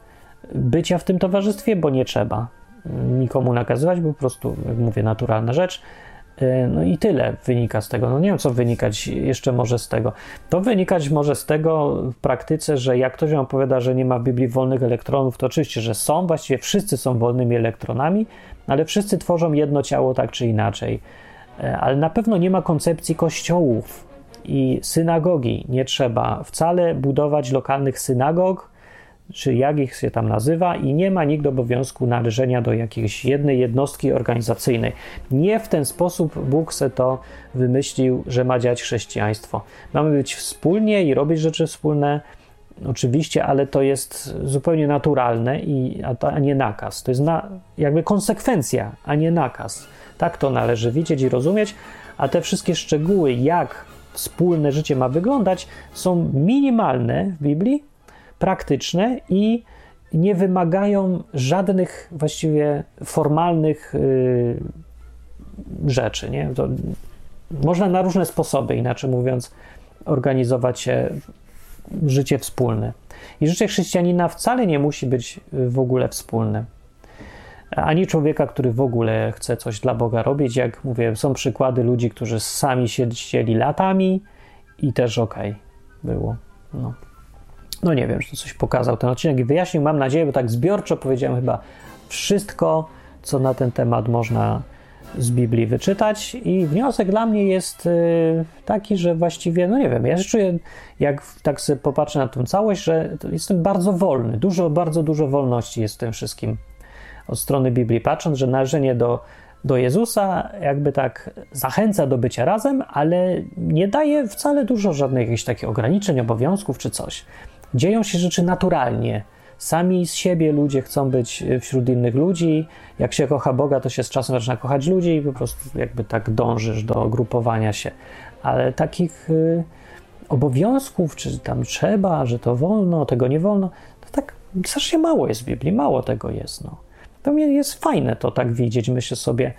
bycia w tym towarzystwie, bo nie trzeba nikomu nakazywać, bo po prostu, jak mówię, naturalna rzecz. E, no i tyle wynika z tego. No nie wiem, co wynikać jeszcze może z tego. To wynikać może z tego w praktyce, że jak ktoś wam opowiada, że nie ma w Biblii wolnych elektronów, to oczywiście, że są, właściwie wszyscy są wolnymi elektronami, ale wszyscy tworzą jedno ciało tak czy inaczej. E, ale na pewno nie ma koncepcji kościołów i synagogi. Nie trzeba wcale budować lokalnych synagog, czy jak ich się tam nazywa, i nie ma nikt obowiązku należenia do jakiejś jednej jednostki organizacyjnej. Nie w ten sposób Bóg se to wymyślił, że ma dziać chrześcijaństwo. Mamy być wspólnie i robić rzeczy wspólne, oczywiście, ale to jest zupełnie naturalne, i, a, to, a nie nakaz. To jest na, jakby konsekwencja, a nie nakaz. Tak to należy widzieć i rozumieć, a te wszystkie szczegóły, jak wspólne życie ma wyglądać, są minimalne w Biblii, praktyczne i nie wymagają żadnych właściwie formalnych yy, rzeczy. Nie? To można na różne sposoby, inaczej mówiąc, organizować się życie wspólne. I życie chrześcijanina wcale nie musi być w ogóle wspólne. Ani człowieka, który w ogóle chce coś dla Boga robić. Jak mówię, są przykłady ludzi, którzy sami siedzieli latami i też okej okay było. No. No nie wiem, czy coś pokazał ten odcinek i wyjaśnił, mam nadzieję, bo tak zbiorczo powiedziałem chyba wszystko, co na ten temat można z Biblii wyczytać. I wniosek dla mnie jest y, taki, że właściwie, no nie wiem, ja się czuję, jak tak sobie popatrzę na tę całość, że jestem bardzo wolny, dużo, bardzo dużo wolności jest w tym wszystkim od strony Biblii, patrząc, że należenie do, do Jezusa jakby tak zachęca do bycia razem, ale nie daje wcale dużo żadnych jakichś takich ograniczeń, obowiązków czy coś dzieją się rzeczy naturalnie. Sami z siebie ludzie chcą być e, wśród innych ludzi. Jak się kocha Boga, to się z czasem zaczyna kochać ludzi i po prostu jakby tak dążysz do grupowania się. Ale takich y, obowiązków, czy tam trzeba, że to wolno, tego nie wolno, to tak strasznie mało jest w Biblii, mało tego jest. No. To jest fajne to tak widzieć, myślę sobie,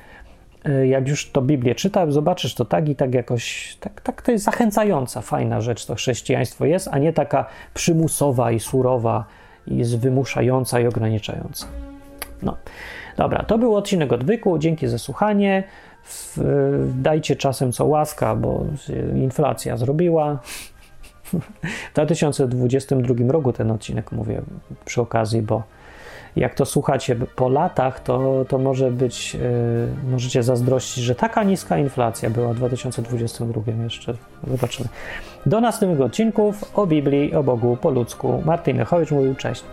jak już to Biblię czyta, zobaczysz to tak i tak jakoś, tak, tak to jest zachęcająca, fajna rzecz to chrześcijaństwo jest, a nie taka przymusowa i surowa, i jest wymuszająca i ograniczająca. No, dobra, to był odcinek odwyku, dzięki za słuchanie. W, dajcie czasem co łaska, bo inflacja zrobiła. W 2022 roku ten odcinek mówię przy okazji, bo jak to słuchacie po latach, to, to może być, yy, możecie zazdrościć, że taka niska inflacja była w 2022 jeszcze. Zobaczymy. Do następnych odcinków o Biblii, o Bogu po ludzku. Martin Lechowicz mówił cześć.